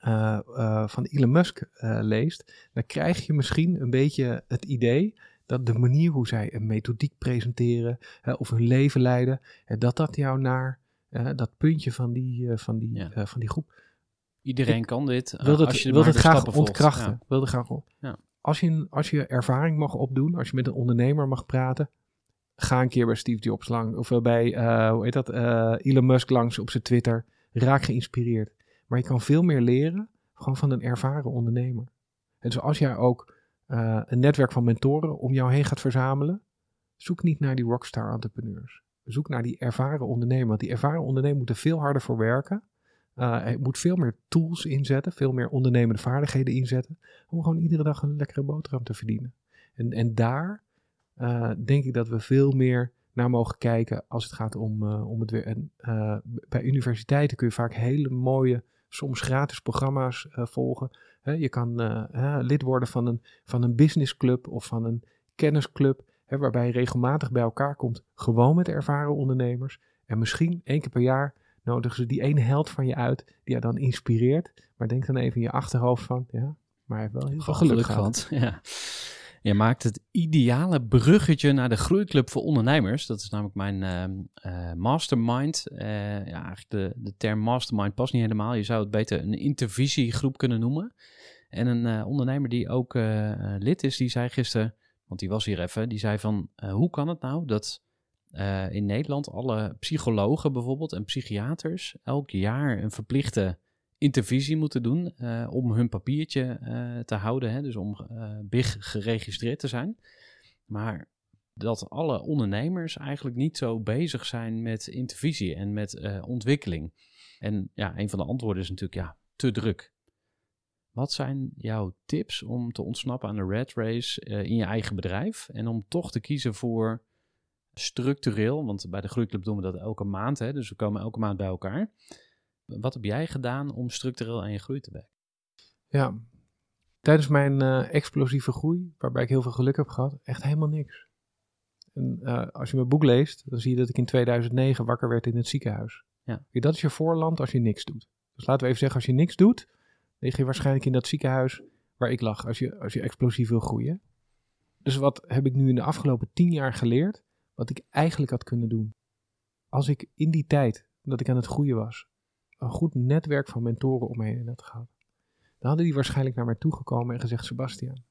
eh, eh, van Elon Musk eh, leest, dan krijg je misschien een beetje het idee dat de manier hoe zij een methodiek presenteren hè, of hun leven leiden, hè, dat dat jou naar eh, dat puntje van die, eh, van die, Ja. eh, van die groep Iedereen kan dit. eh, wil het, als je wil het graag ontkrachten. Ja. Wil graag op. Ja. Als, je, als je ervaring mag opdoen, als je met een ondernemer mag praten, ga een keer bij Steve Jobs lang. Of eh, bij, eh, hoe heet dat, eh, Elon Musk langs op zijn Twitter. Raak geïnspireerd. Maar je kan veel meer leren gewoon van een ervaren ondernemer. En dus als jij ook eh, een netwerk van mentoren om jou heen gaat verzamelen, zoek niet naar die rockstar entrepreneurs. Zoek naar die ervaren ondernemer. Want die ervaren ondernemer moet er veel harder voor werken. Uh, hij moet veel meer tools inzetten, veel meer ondernemende vaardigheden inzetten, om gewoon iedere dag een lekkere boterham te verdienen. En, en daar uh, denk ik dat we veel meer naar mogen kijken als het gaat om, om het weer. En bij universiteiten kun je vaak hele mooie, soms gratis programma's volgen. He, je kan uh, lid worden van een, van een businessclub of van een kennisclub, he, waarbij je regelmatig bij elkaar komt, gewoon met ervaren ondernemers. En misschien één keer per jaar nodigen ze die ene held van je uit, die jou dan inspireert. Maar denk dan even in je achterhoofd van, ja, maar hij heeft wel heel veel geluk, geluk gehad. Ja. Je maakt het ideale bruggetje naar de Groeiclub voor Ondernemers. Dat is namelijk mijn uh, uh, mastermind. Uh, ja, eigenlijk de, de term mastermind past niet helemaal. Je zou het beter een intervisiegroep kunnen noemen. En een uh, ondernemer die ook uh, lid is, die zei gisteren, want die was hier even, die zei van, hoe kan het nou dat in Nederland alle psychologen bijvoorbeeld en psychiaters elk jaar een verplichte intervisie moeten doen om hun papiertje te houden, hè, dus om BIG geregistreerd te zijn. Maar dat alle ondernemers eigenlijk niet zo bezig zijn met intervisie en met eh, ontwikkeling. En ja, een van de antwoorden is natuurlijk ja, te druk. Wat zijn jouw tips om te ontsnappen aan de red race eh, in je eigen bedrijf en om toch te kiezen voor structureel, want bij de Groeiclub doen we dat elke maand, hè, dus we komen elke maand bij elkaar. Wat heb jij gedaan om structureel aan je groei te werken? Ja, tijdens mijn eh, explosieve groei, waarbij ik heel veel geluk heb gehad, echt helemaal niks. En eh, als je mijn boek leest, dan zie je dat ik in 2009 wakker werd in het ziekenhuis. Ja. Dat is je voorland als je niks doet. Dus laten we even zeggen, als je niks doet, lig je waarschijnlijk in dat ziekenhuis waar ik lag, als je, als je explosief wil groeien. Dus wat heb ik nu in de afgelopen tien jaar geleerd, wat ik eigenlijk had kunnen doen? Als ik in die tijd, dat ik aan het groeien was, een goed netwerk van mentoren om me heen had gehad, dan hadden die waarschijnlijk naar mij toegekomen en gezegd: Sebastian,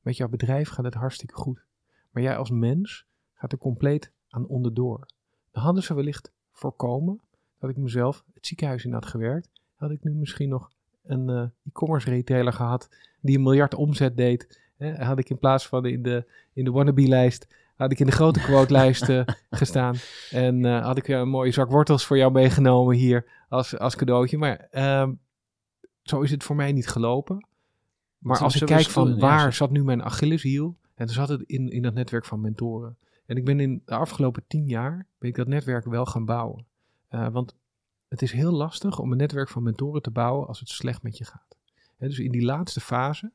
met jouw bedrijf gaat het hartstikke goed. Maar jij als mens gaat er compleet aan onderdoor. Dan hadden ze wellicht voorkomen dat ik mezelf het ziekenhuis in had gewerkt. Had ik nu misschien nog een eh, e-commerce retailer gehad die een miljard omzet deed. Hè, had ik in plaats van in de, in de wannabe-lijst, had ik in de grote quote-lijst eh, gestaan. En eh, had ik een mooie zak wortels voor jou meegenomen hier als, als cadeautje. Maar ehm, zo is het voor mij niet gelopen. Maar als ik kijk van waar zat nu mijn Achilleshiel, en dan zat het in, in dat netwerk van mentoren. En ik ben in de afgelopen tien jaar, ben ik dat netwerk wel gaan bouwen. Eh, want het is heel lastig om een netwerk van mentoren te bouwen als het slecht met je gaat. Dus in die laatste fase,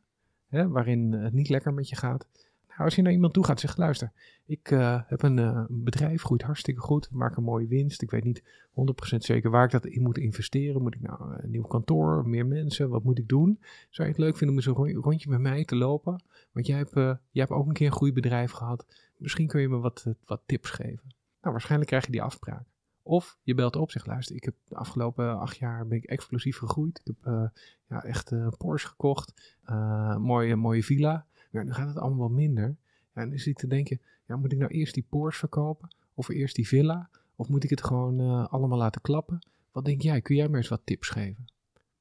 waarin het niet lekker met je gaat. Nou, als je naar iemand toe gaat zegt, luister, ik eh, heb een eh, een bedrijf, groeit hartstikke goed, maak een mooie winst. Ik weet niet 100% zeker waar ik dat in moet investeren. Moet ik nou een nieuw kantoor, meer mensen, wat moet ik doen? Zou je het leuk vinden om eens een rond- rondje met mij te lopen? Want jij hebt, eh, jij hebt ook een keer een groeibedrijf gehad. Misschien kun je me wat, eh, wat tips geven. Nou, waarschijnlijk krijg je die afspraak. Of je belt op, zegt luister, ik heb de afgelopen acht jaar ben ik explosief gegroeid. Ik heb eh, ja, echt eh, een Porsche gekocht, eh, mooie, mooie villa. Maar nu gaat het allemaal wat minder. En dan zit te denken, ja, moet ik nou eerst die Porsche verkopen? Of eerst die villa? Of moet ik het gewoon eh, allemaal laten klappen? Wat denk jij? Kun jij me eens wat tips geven?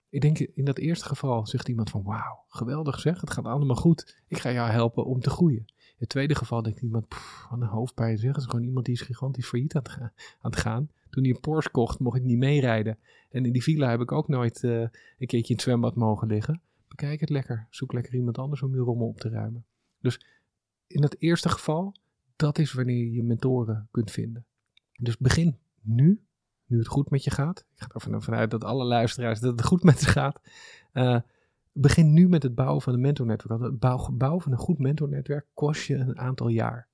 Ik denk in dat eerste geval zegt iemand van wauw, geweldig zeg, het gaat allemaal goed. Ik ga jou helpen om te groeien. Het tweede geval denkt iemand, pff, wat een hoofdpijn zeg. Is gewoon iemand die is gigantisch failliet aan het, ga- aan het gaan. Toen hij een Porsche kocht, mocht ik niet meerijden. En in die villa heb ik ook nooit eh, een keertje in het zwembad mogen liggen. Bekijk het lekker. Zoek lekker iemand anders om je rommel op te ruimen. Dus in het eerste geval, dat is wanneer je je mentoren kunt vinden. Dus begin nu, nu het goed met je gaat. Ik ga ervan vanuit dat alle luisteraars dat het goed met ze gaat. Eh, begin nu met het bouwen van een mentornetwerk. Want het bouw- bouwen van een goed mentornetwerk kost je een aantal jaar.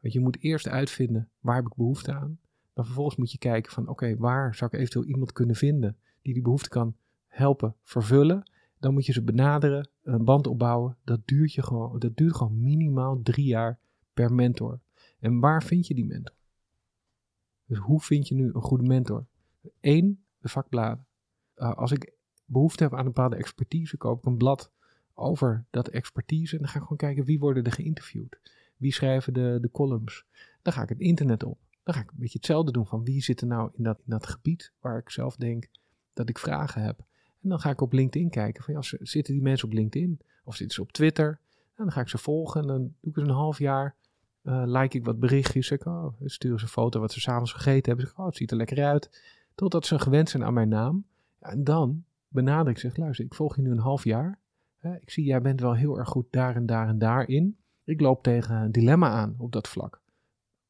Want je moet eerst uitvinden waar heb ik behoefte aan. Dan vervolgens moet je kijken van oké, waar zou ik eventueel iemand kunnen vinden die die behoefte kan helpen vervullen. Dan moet je ze benaderen, een band opbauwen. Dat duurt, je gewoon, dat duurt gewoon minimaal drie jaar per mentor. En waar vind je die mentor? Dus hoe vind je nu een goede mentor? Eén, de vakbladen. Uh, als ik behoefte heb aan een bepaalde expertise, koop ik een blad over dat expertise. En dan ga ik gewoon kijken wie worden er geïnterviewd. Wie schrijven de, de columns. Dan ga ik het internet op. Dan ga ik een beetje hetzelfde doen van wie zit er nou in dat, in dat gebied waar ik zelf denk dat ik vragen heb. En dan ga ik op LinkedIn kijken van ja, zitten die mensen op LinkedIn of zitten ze op Twitter? En dan ga ik ze volgen en dan doe ik eens een half jaar eh, like ik wat berichtjes. Zeg oh, sturen ze een foto wat ze s'avonds gegeten hebben. Zeg oh, het ziet er lekker uit. Totdat ze gewend zijn aan mijn naam. En dan benader ik zeg, luister, ik volg je nu een half jaar. Ik zie, jij bent wel heel erg goed daar en daar en daarin. Ik loop tegen een dilemma aan op dat vlak.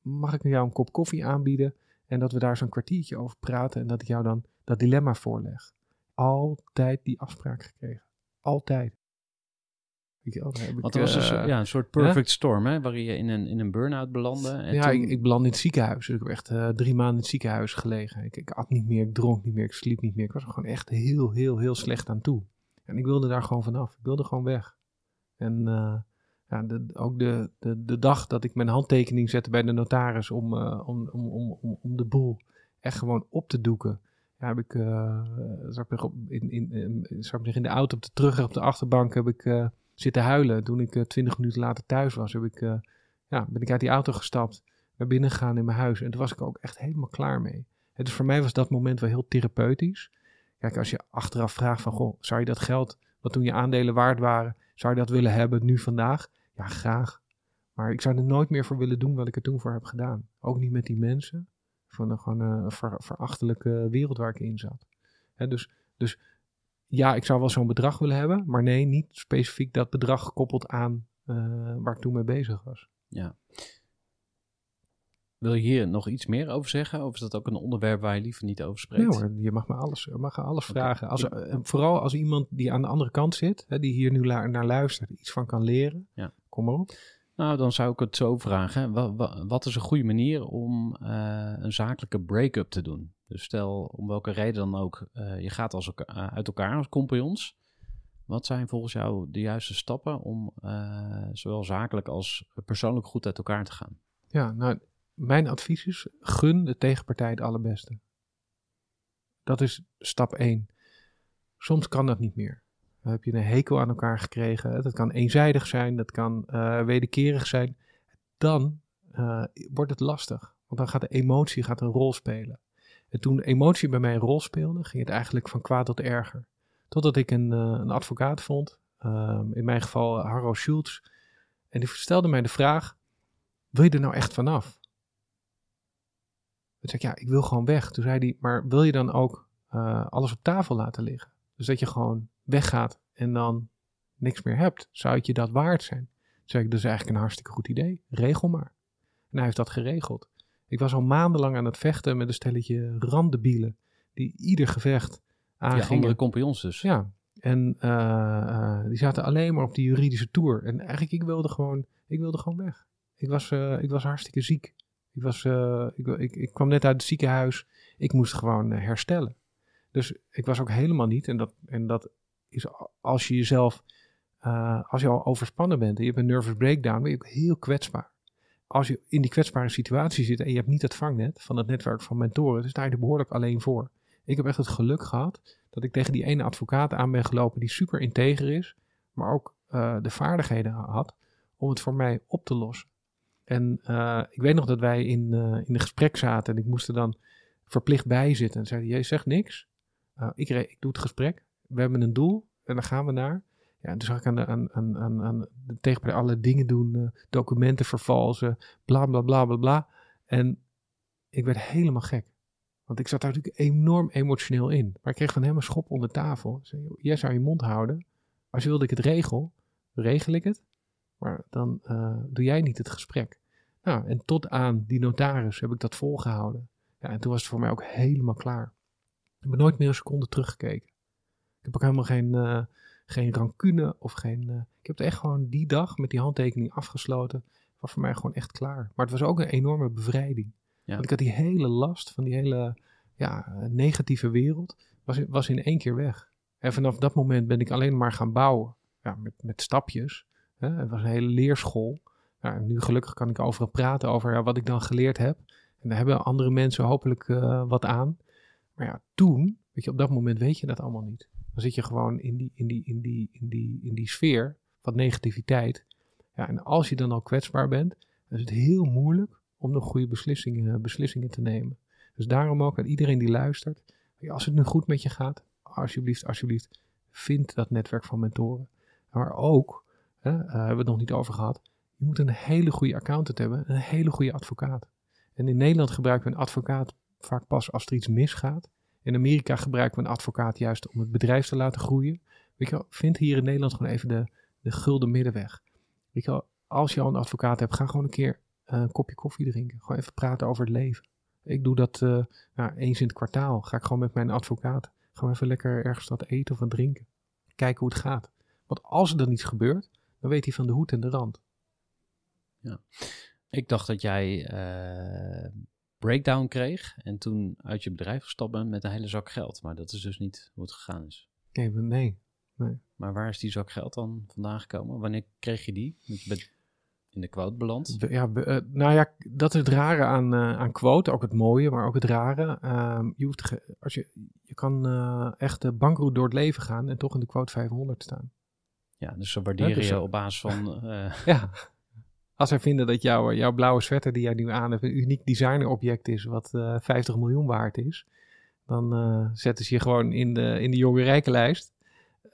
Mag ik jou een kop koffie aanbieden en dat we daar zo'n kwartiertje over praten en dat ik jou dan dat dilemma voorleg? Altijd die afspraak gekregen. Altijd. Heb ik, Want er was een, eh, soort- ja, een soort perfect storm, hè, waarin je in een, in een burn-out belandde. En ja, toen- ik, ik belandde in het ziekenhuis. Dus ik heb echt eh, drie maanden in het ziekenhuis gelegen. Ik, ik at niet meer, ik dronk niet meer, ik sliep niet meer. Ik was er gewoon echt heel, heel, heel slecht aan toe. En ik wilde daar gewoon vanaf. Ik wilde gewoon weg. En eh, ja, de, ook de, de, de dag dat ik mijn handtekening zette bij de notaris om, om, om, om, om, de boel echt gewoon op te doeken. Ja, heb ik, eh, zou ik in, in, in, in de auto op de terug op de achterbank heb ik zitten huilen. Toen ik twintig minuten later thuis was, heb ik, eh, ja, ben ik uit die auto gestapt, naar binnen gegaan in mijn huis. En toen was ik ook echt helemaal klaar mee. En dus voor mij was dat moment wel heel therapeutisch. Kijk, als je achteraf vraagt van, goh, zou je dat geld, wat toen je aandelen waard waren, zou je dat willen hebben nu vandaag? Ja, graag. Maar ik zou er nooit meer voor willen doen wat ik er toen voor heb gedaan. Ook niet met die mensen. Van een gewoon verachtelijke wereld waar ik in zat. Dus, dus ja, ik zou wel zo'n bedrag willen hebben. Maar nee, niet specifiek dat bedrag gekoppeld aan eh, waar ik toen mee bezig was. Wil je hier nog iets meer over zeggen? Of is dat ook een onderwerp waar je liever niet over spreekt? Nee hoor, je mag me alles, je mag alles vragen. Als, en vooral als iemand die aan de andere kant zit, hè, die hier nu naar luistert, iets van kan leren. Ja. Kom maar op. Nou, dan zou ik het zo vragen. Wa- wa- Wat, is een goede manier om eh, een zakelijke break-up te doen? Dus stel, om welke reden dan ook, eh, je gaat als elka- eh, uit elkaar als compagnons. Wat zijn volgens jou de juiste stappen om eh, zowel zakelijk als persoonlijk goed uit elkaar te gaan? Ja, nou, mijn advies is, gun de tegenpartij het allerbeste. Dat is stap 1. Soms kan dat niet meer. Dan heb je een hekel aan elkaar gekregen. Dat kan eenzijdig zijn, dat kan wederkerig zijn. Dan wordt het lastig. Want dan gaat de emotie gaat een rol spelen. En toen emotie bij mij een rol speelde, ging het eigenlijk van kwaad tot erger. Totdat ik een, eh, een advocaat vond, ehm, in mijn geval Harro Schultz. En die stelde mij de vraag, wil je er nou echt vanaf? Toen zei ik, ja, ik wil gewoon weg. Toen zei hij, maar wil je dan ook eh, alles op tafel laten liggen? Dus dat je gewoon weggaat en dan niks meer hebt. Zou het je dat waard zijn? Toen zei ik, dat is eigenlijk een hartstikke goed idee. Regel maar. En hij heeft dat geregeld. Ik was al maandenlang aan het vechten met een stelletje randebielen. Die ieder gevecht Ja, aangingen. andere compagnons dus. Ja, en eh, eh, die zaten alleen maar op die juridische tour. En eigenlijk, ik wilde gewoon, ik wilde gewoon weg. Ik was, eh, ik was hartstikke ziek. Ik, was, ik, ik, ik kwam net uit het ziekenhuis. Ik moest gewoon herstellen. Dus ik was ook helemaal niet. En dat, en dat is als je jezelf, als je al overspannen bent en je hebt een nervous breakdown, ben je ook heel kwetsbaar. Als je in die kwetsbare situatie zit en je hebt niet het vangnet van het netwerk van mentoren, dan sta je er behoorlijk alleen voor. Ik heb echt het geluk gehad dat ik tegen die ene advocaat aan ben gelopen die super integer is, maar ook eh, de vaardigheden had om het voor mij op te lossen. En eh, ik weet nog dat wij in, eh, in een gesprek zaten en ik moest er dan verplicht bij zitten. En zei hij, jij zegt niks. Ik, ik doe het gesprek. We hebben een doel en daar gaan we naar. Ja, toen zag ik aan de, aan, aan, aan, aan de tegenpartij alle dingen doen, eh, documenten vervalsen, bla bla bla bla bla. En ik werd helemaal gek. Want ik zat daar natuurlijk enorm emotioneel in. Maar ik kreeg van een schop onder tafel. Zei, "Joh, jij zou je mond houden. Als je wil dat ik het regel, regel ik het. Maar dan eh, doe jij niet het gesprek. Nou, en tot aan die notaris heb ik dat volgehouden. Ja, en toen was het voor mij ook helemaal klaar. Ik heb nooit meer een seconde teruggekeken. Ik heb ook helemaal geen, eh, geen rancune of geen... eh, ik heb het echt gewoon die dag met die handtekening afgesloten. Was voor mij gewoon echt klaar. Maar het was ook een enorme bevrijding. Ja. Want ik had die hele last van die hele ja, negatieve wereld, was, was in één keer weg. En vanaf dat moment ben ik alleen maar gaan bouwen. Ja, met, met stapjes. Hè. Het was een hele leerschool. Ja, en nu gelukkig kan ik overal praten over ja, wat ik dan geleerd heb. En daar hebben andere mensen hopelijk eh, wat aan. Maar ja, toen, weet je, op dat moment weet je dat allemaal niet. Dan zit je gewoon in die, in die, in die, in die, in die sfeer van negativiteit. Ja, en als je dan al kwetsbaar bent, dan is het heel moeilijk om nog goede beslissingen, beslissingen te nemen. Dus daarom ook aan iedereen die luistert, als het nu goed met je gaat, alsjeblieft, alsjeblieft, vind dat netwerk van mentoren. Maar ook, hè, uh, hebben we het nog niet over gehad, je moet een hele goede accountant hebben, een hele goede advocaat. En in Nederland gebruiken we een advocaat vaak pas als er iets misgaat. In Amerika gebruiken we een advocaat juist om het bedrijf te laten groeien. Weet je wel, vind hier in Nederland gewoon even de, de gulden middenweg. Weet je wel, als je al een advocaat hebt, ga gewoon een keer uh, een kopje koffie drinken. Gewoon even praten over het leven. Ik doe dat uh, nou, eens in het kwartaal. Ga ik gewoon met mijn advocaat. Gewoon even lekker ergens wat eten of wat drinken. Kijken hoe het gaat. Want als er dan iets gebeurt, dan weet hij van de hoed en de rand. Ja. Ik dacht dat jij uh, breakdown kreeg en toen uit je bedrijf gestapt bent met een hele zak geld. Maar dat is dus niet hoe het gegaan is. Nee, nee. nee. Maar waar is die zak geld dan vandaan gekomen? Wanneer kreeg je die? Je bent in de quote beland. Ja, uh, nou ja, dat is het rare aan, uh, aan quote. Ook het mooie, maar ook het rare. Uh, je, hoeft als je, je kan uh, echt de bankroet door het leven gaan en toch in de quote 500 staan. Ja, dus ze waarderen ja, dus, je op basis van... ja, als zij vinden dat jouw, jouw blauwe sweater die jij nu aan hebt een uniek designerobject is wat uh, 50 miljoen waard is, dan uh, zetten ze je gewoon in de, in de jonge rijkenlijst.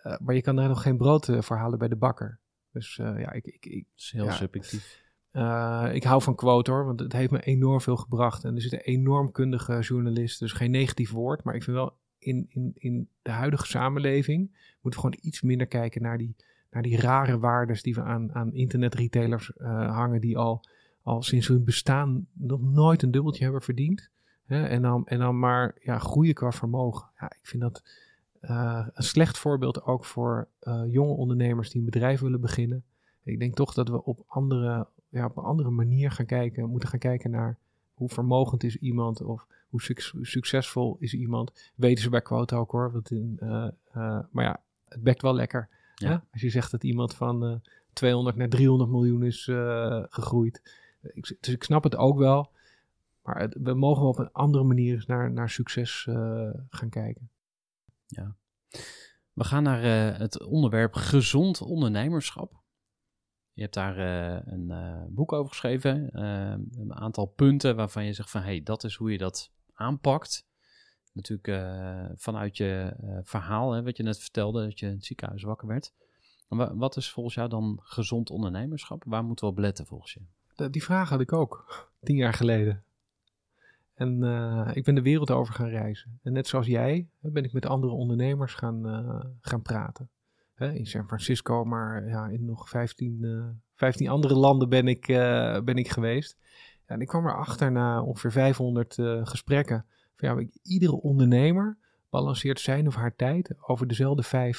Uh, maar je kan daar nog geen brood voor halen bij de bakker. Dus ja, ik... ik, ik dat is heel ja, subjectief. eh, ik hou van quote hoor, want het heeft me enorm veel gebracht. En er zitten enorm kundige journalisten, dus geen negatief woord. Maar ik vind wel in, in, in de huidige samenleving moeten we gewoon iets minder kijken naar die, naar die rare waardes die we aan, aan internetretailers uh, hangen, die al, al sinds hun bestaan nog nooit een dubbeltje hebben verdiend. Hè? En, dan, en dan maar ja, groeien qua vermogen. Ja, ik vind dat uh, een slecht voorbeeld ook voor uh, jonge ondernemers die een bedrijf willen beginnen. Ik denk toch dat we op, andere, ja, op een andere manier gaan kijken, moeten gaan kijken naar hoe vermogend is iemand of hoe succesvol is iemand. Weten ze bij Quote ook hoor. Want in, maar ja, het bekt wel lekker. Ja. Als je zegt dat iemand van 200 naar 300 miljoen is gegroeid. Ik, dus ik snap het ook wel. Maar het, we mogen wel op een andere manier naar, naar succes gaan kijken. Ja. We gaan naar uh, het onderwerp gezond ondernemerschap. Je hebt daar uh, een uh, boek over geschreven. een aantal punten waarvan je zegt van... hé, hey, dat is hoe je dat aanpakt. Natuurlijk vanuit je verhaal, hè, wat je net vertelde... dat je in het ziekenhuis wakker werd. Wat is volgens jou dan gezond ondernemerschap? Waar moeten we op letten volgens je? Die vraag had ik ook, tien jaar geleden. En uh, ik ben de wereld over gaan reizen. En net zoals jij ben ik met andere ondernemers gaan, gaan praten. Hè, in San Francisco, maar ja, in nog 15, uh, 15 andere landen ben ik, eh, ben ik geweest. Ja, en ik kwam erachter na ongeveer 500 gesprekken. Ja, iedere ondernemer balanceert zijn of haar tijd over dezelfde vijf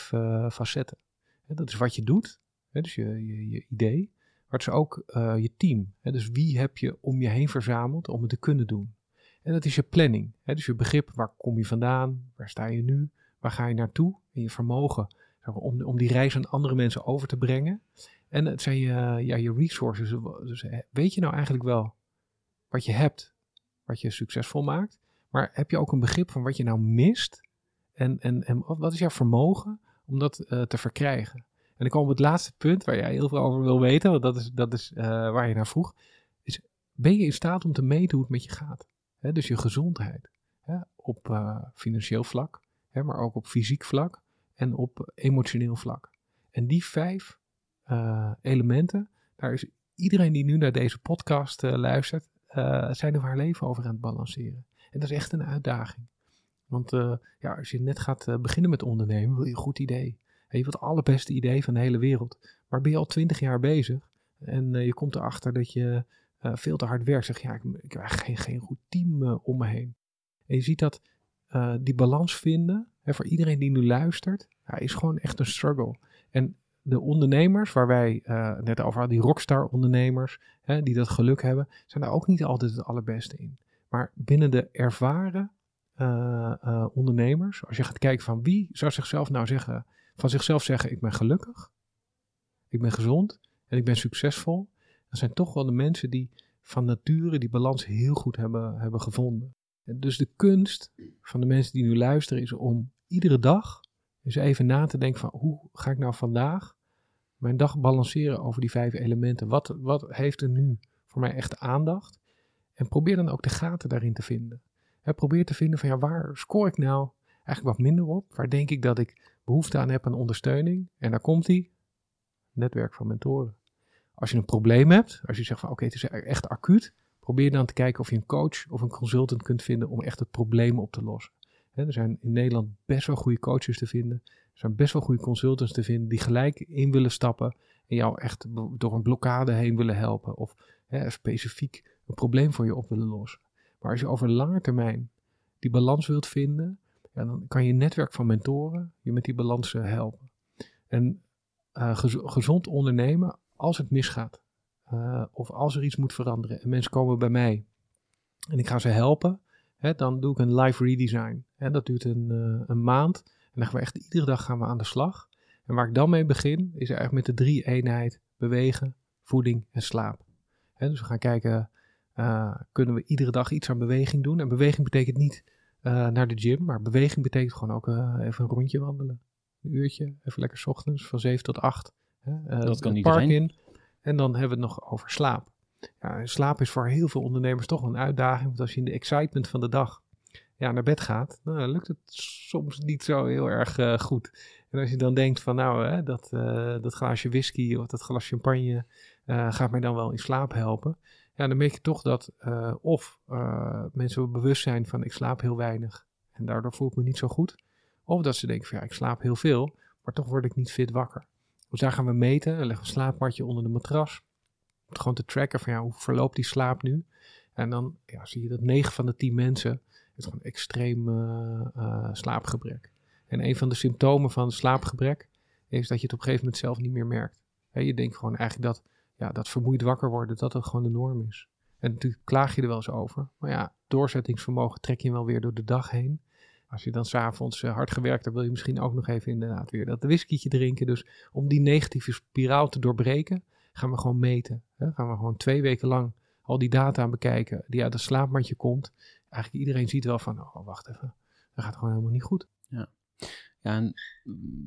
facetten. Hè, dat is wat je doet, dus je, je, je idee. Maar het is ook je team. Dus wie heb je om je heen verzameld om het te kunnen doen. En dat is je planning. Dus je begrip, waar kom je vandaan? Waar sta je nu? Waar ga je naartoe? En je vermogen om, om die reis aan andere mensen over te brengen. En het zijn je, ja, je resources. Dus weet je nou eigenlijk wel wat je hebt, wat je succesvol maakt? Maar heb je ook een begrip van wat je nou mist? En, en, en wat is jouw vermogen om dat uh, te verkrijgen? En dan komen we op het laatste punt waar jij heel veel over wil weten, want dat is, dat is uh, waar je naar vroeg. Is, ben je in staat om te meten hoe het met je gaat? Dus je gezondheid. Op uh, financieel vlak, maar ook op fysiek vlak en op emotioneel vlak. En die vijf elementen, daar is iedereen die nu naar deze podcast luistert, zijn er haar leven over aan het balanceren. En dat is echt een uitdaging. Want ja, als je net gaat beginnen met ondernemen, wil je een goed idee. En je wilt het allerbeste idee van de hele wereld. Maar ben je al twintig jaar bezig en je komt erachter dat je veel te hard werkt, zeg ja, ik, ik heb geen, geen goed team om me heen. En je ziet dat die balans vinden, hè, voor iedereen die nu luistert, ja, is gewoon echt een struggle. En de ondernemers waar wij net over hadden, die rockstar ondernemers, hè, die dat geluk hebben, zijn daar ook niet altijd het allerbeste in. Maar binnen de ervaren ondernemers, als je gaat kijken van wie zou zichzelf nou zeggen, van zichzelf zeggen, ik ben gelukkig, ik ben gezond en ik ben succesvol, dat zijn toch wel de mensen die van nature die balans heel goed hebben, hebben gevonden. En dus de kunst van de mensen die nu luisteren is om iedere dag eens even na te denken van hoe ga ik nou vandaag mijn dag balanceren over die vijf elementen. Wat, wat heeft er nu voor mij echt aandacht? En probeer dan ook de gaten daarin te vinden. probeer te vinden van ja, waar scoor ik nou eigenlijk wat minder op? Waar denk ik dat ik behoefte aan heb aan ondersteuning? En daar komt die. Netwerk van mentoren. Als je een probleem hebt, als je zegt van oké, het is echt acuut, probeer dan te kijken of je een coach of een consultant kunt vinden om echt het probleem op te lossen. er zijn in Nederland best wel goede coaches te vinden. Er zijn best wel goede consultants te vinden die gelijk in willen stappen en jou echt door een blokkade heen willen helpen. Of specifiek een probleem voor je op willen lossen. Maar als je over lange termijn die balans wilt vinden, ja, dan kan je netwerk van mentoren je met die balans helpen. En uh, gezond ondernemen als het misgaat, uh, of als er iets moet veranderen en mensen komen bij mij en ik ga ze helpen, hè, dan doe ik een live redesign. Dat duurt een, uh, een maand en dan gaan we echt iedere dag gaan we aan de slag. En waar ik dan mee begin, is eigenlijk met de drie eenheid bewegen, voeding en slaap. Dus we gaan kijken, uh, kunnen we iedere dag iets aan beweging doen? En beweging betekent niet naar de gym, maar beweging betekent gewoon ook even een rondje wandelen. Een uurtje, even lekker s ochtends van 7 tot 8. Uh, dat kan niet in. En dan hebben we het nog over slaap. Ja, slaap is voor heel veel ondernemers toch een uitdaging. Want als je in de excitement van de dag ja, naar bed gaat, dan lukt het soms niet zo heel erg uh, goed. En als je dan denkt van nou, hè, dat, eh, dat glaasje whisky of dat glas champagne eh, gaat mij dan wel in slaap helpen. Ja, dan merk je toch dat eh, of eh, mensen bewust zijn van ik slaap heel weinig en daardoor voel ik me niet zo goed. Of dat ze denken van ja, ik slaap heel veel, maar toch word ik niet fit wakker. Dus daar gaan we meten. We leggen een slaapmatje onder de matras. Om gewoon te tracken van ja, hoe verloopt die slaap nu? En dan ja, zie je dat 9 van de 10 mensen heeft gewoon extreem eh, slaapgebrek. En een van de symptomen van slaapgebrek is dat je het op een gegeven moment zelf niet meer merkt. Je denkt gewoon eigenlijk dat, ja, dat vermoeid wakker worden, dat dat gewoon de norm is. En natuurlijk klaag je er wel eens over. Maar ja, doorzettingsvermogen trek je wel weer door de dag heen. Als je dan s'avonds uh, hard gewerkt hebt, wil je misschien ook nog even inderdaad weer dat whiskietje drinken. Dus om die negatieve spiraal te doorbreken, gaan we gewoon meten. Hè? Gaan we gewoon twee weken lang al die data bekijken die uit het slaapmatje komt. Eigenlijk iedereen ziet wel van, oh wacht even, dat gaat gewoon helemaal niet goed. Ja, en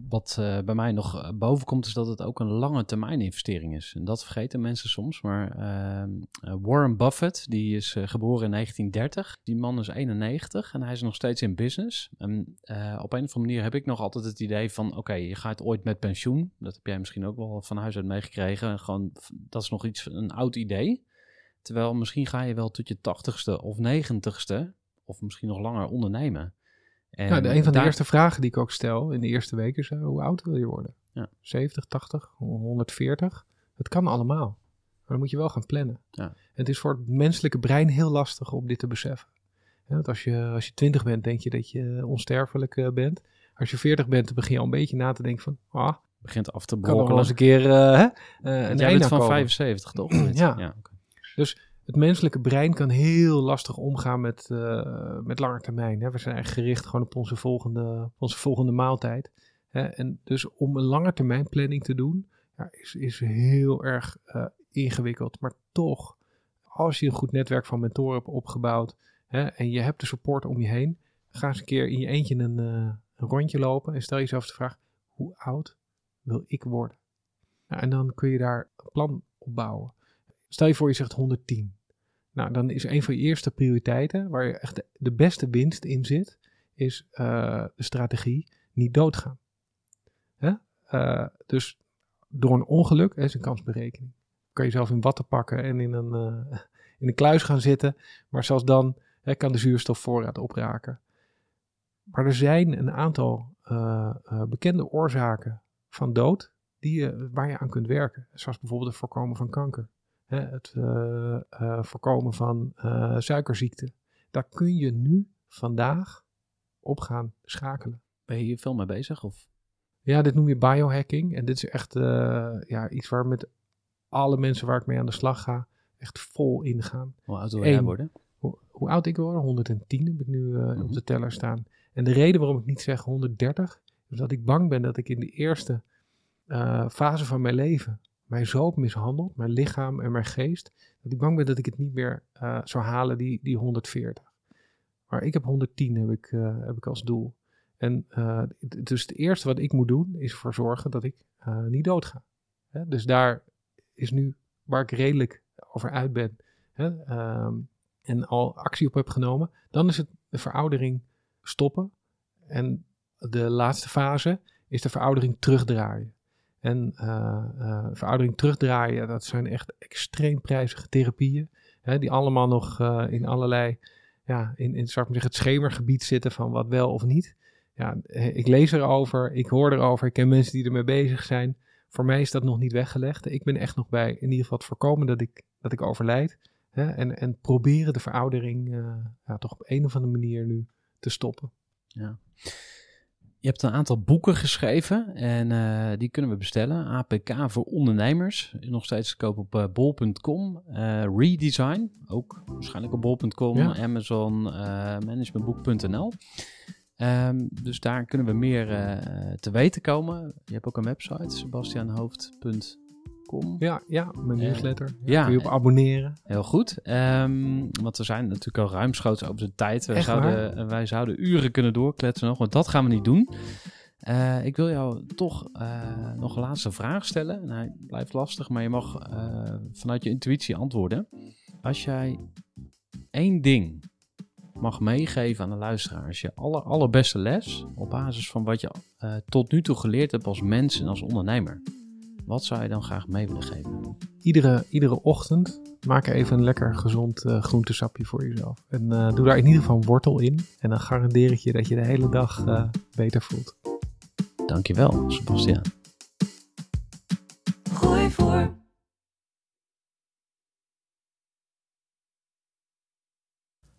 wat uh, bij mij nog boven komt is dat het ook een lange termijn investering is. En dat vergeten mensen soms. Maar uh, Warren Buffett, die is geboren in 1930. Die man is 91 en hij is nog steeds in business. En op een of andere manier heb ik nog altijd het idee van... oké, je gaat ooit met pensioen. Dat heb jij misschien ook wel van huis uit meegekregen. Gewoon, dat is nog iets, een oud idee. Terwijl misschien ga je wel tot je tachtigste of negentigste... of misschien nog langer ondernemen. En ja, de, een van de eerste vragen die ik ook stel in de eerste week is: uh, hoe oud wil je worden? Ja. 70, 80, 140? Het kan allemaal. Maar dan moet je wel gaan plannen. Ja. En het is voor het menselijke brein heel lastig om dit te beseffen. Ja, want als je, als je 20 bent, denk je dat je onsterfelijk uh, bent. Als je 40 bent, dan begin je al een beetje na te denken van... Ah, begint af te kan brokkelen. nog wel eens een keer uh, uh, een Jij bent van komen. 75, toch? ja. ja okay. Dus het menselijke brein kan heel lastig omgaan met, uh, met lange termijn. Hè. We zijn eigenlijk gericht gewoon op onze volgende, onze volgende maaltijd. Hè. En dus om een lange termijn planning te doen, ja, is, is heel erg uh, ingewikkeld. Maar toch, als je een goed netwerk van mentoren hebt opgebouwd hè, en je hebt de support om je heen, ga eens een keer in je eentje een, uh, een rondje lopen en stel jezelf de vraag, hoe oud wil ik worden? Nou, en dan kun je daar een plan op bouwen. Stel je voor je zegt 110. Nou, dan is een van je eerste prioriteiten, waar je echt de, beste winst in zit, is uh, de strategie niet doodgaan. Hè? Uh, dus door een ongeluk, hè, is een kansberekening. Kan je zelf in watten pakken en in een, uh, in een kluis gaan zitten, maar zelfs dan hè, kan de zuurstofvoorraad opraken. Maar er zijn een aantal bekende oorzaken van dood die je, waar je aan kunt werken. Zoals bijvoorbeeld het voorkomen van kanker hè, het uh, uh, voorkomen van uh, suikerziekte. Daar kun je nu vandaag op gaan schakelen. Ben je hier veel mee bezig? Of? Ja, dit noem je biohacking. En dit is echt ja, iets waar met alle mensen waar ik mee aan de slag ga, echt vol ingaan. Hoe oud wil jij worden? Hoe, hoe, oud ik word? 110 heb ik nu mm -hmm. op de teller staan. En de reden waarom ik niet zeg 130, is dat ik bang ben dat ik in de eerste fase van mijn leven mij zo mishandeld, mijn lichaam en mijn geest, dat ik bang ben dat ik het niet meer uh, zou halen, die, die 140. Maar ik heb 110 heb ik, uh, heb ik als doel. En uh, dus het eerste wat ik moet doen, is ervoor zorgen dat ik niet doodga. Hè? Dus daar is nu waar ik redelijk over uit ben hè? Um, en al actie op heb genomen. Dan is het de veroudering stoppen. En de laatste fase is de veroudering terugdraaien. En uh, uh, veroudering terugdraaien, dat zijn echt extreem prijzige therapieën. Hè, die allemaal nog uh, in allerlei, ja, in, in zou ik zeggen, het schemergebied zitten van wat wel of niet. Ja, ik lees erover, ik hoor erover, ik ken mensen die ermee bezig zijn. Voor mij is dat nog niet weggelegd. Ik ben echt nog bij in ieder geval het voorkomen dat ik, dat ik overlijd. Hè, en, en proberen de veroudering ja, toch op een of andere manier nu te stoppen. Ja. Je hebt een aantal boeken geschreven en uh, die kunnen we bestellen. APK voor ondernemers. Nog steeds te koop op uh, bol.com. Uh, Redesign, ook waarschijnlijk op bol.com. Ja. Amazon, managementboek.nl. Um, dus daar kunnen we meer te weten komen. Je hebt ook een website, Ja, ja, mijn newsletter. Ja, kun je op abonneren. Heel goed. Um, want we zijn natuurlijk al ruimschoots over de tijd. Wij zouden, wij zouden uren kunnen doorkletsen nog, maar dat gaan we niet doen. Uh, ik wil jou toch uh, nog een laatste vraag stellen. Nou, het blijft lastig, maar je mag uh, vanuit je intuïtie antwoorden. Als jij één ding mag meegeven aan de luisteraars, je aller, allerbeste les op basis van wat je tot nu toe geleerd hebt als mens en als ondernemer, wat zou je dan graag mee willen geven? Iedere, iedere ochtend maak even een lekker gezond uh, groentesapje voor jezelf. En uh, doe daar in ieder geval wortel in. En dan garandeer ik je dat je de hele dag beter voelt. Dankjewel, Sebastian. Gooi voor.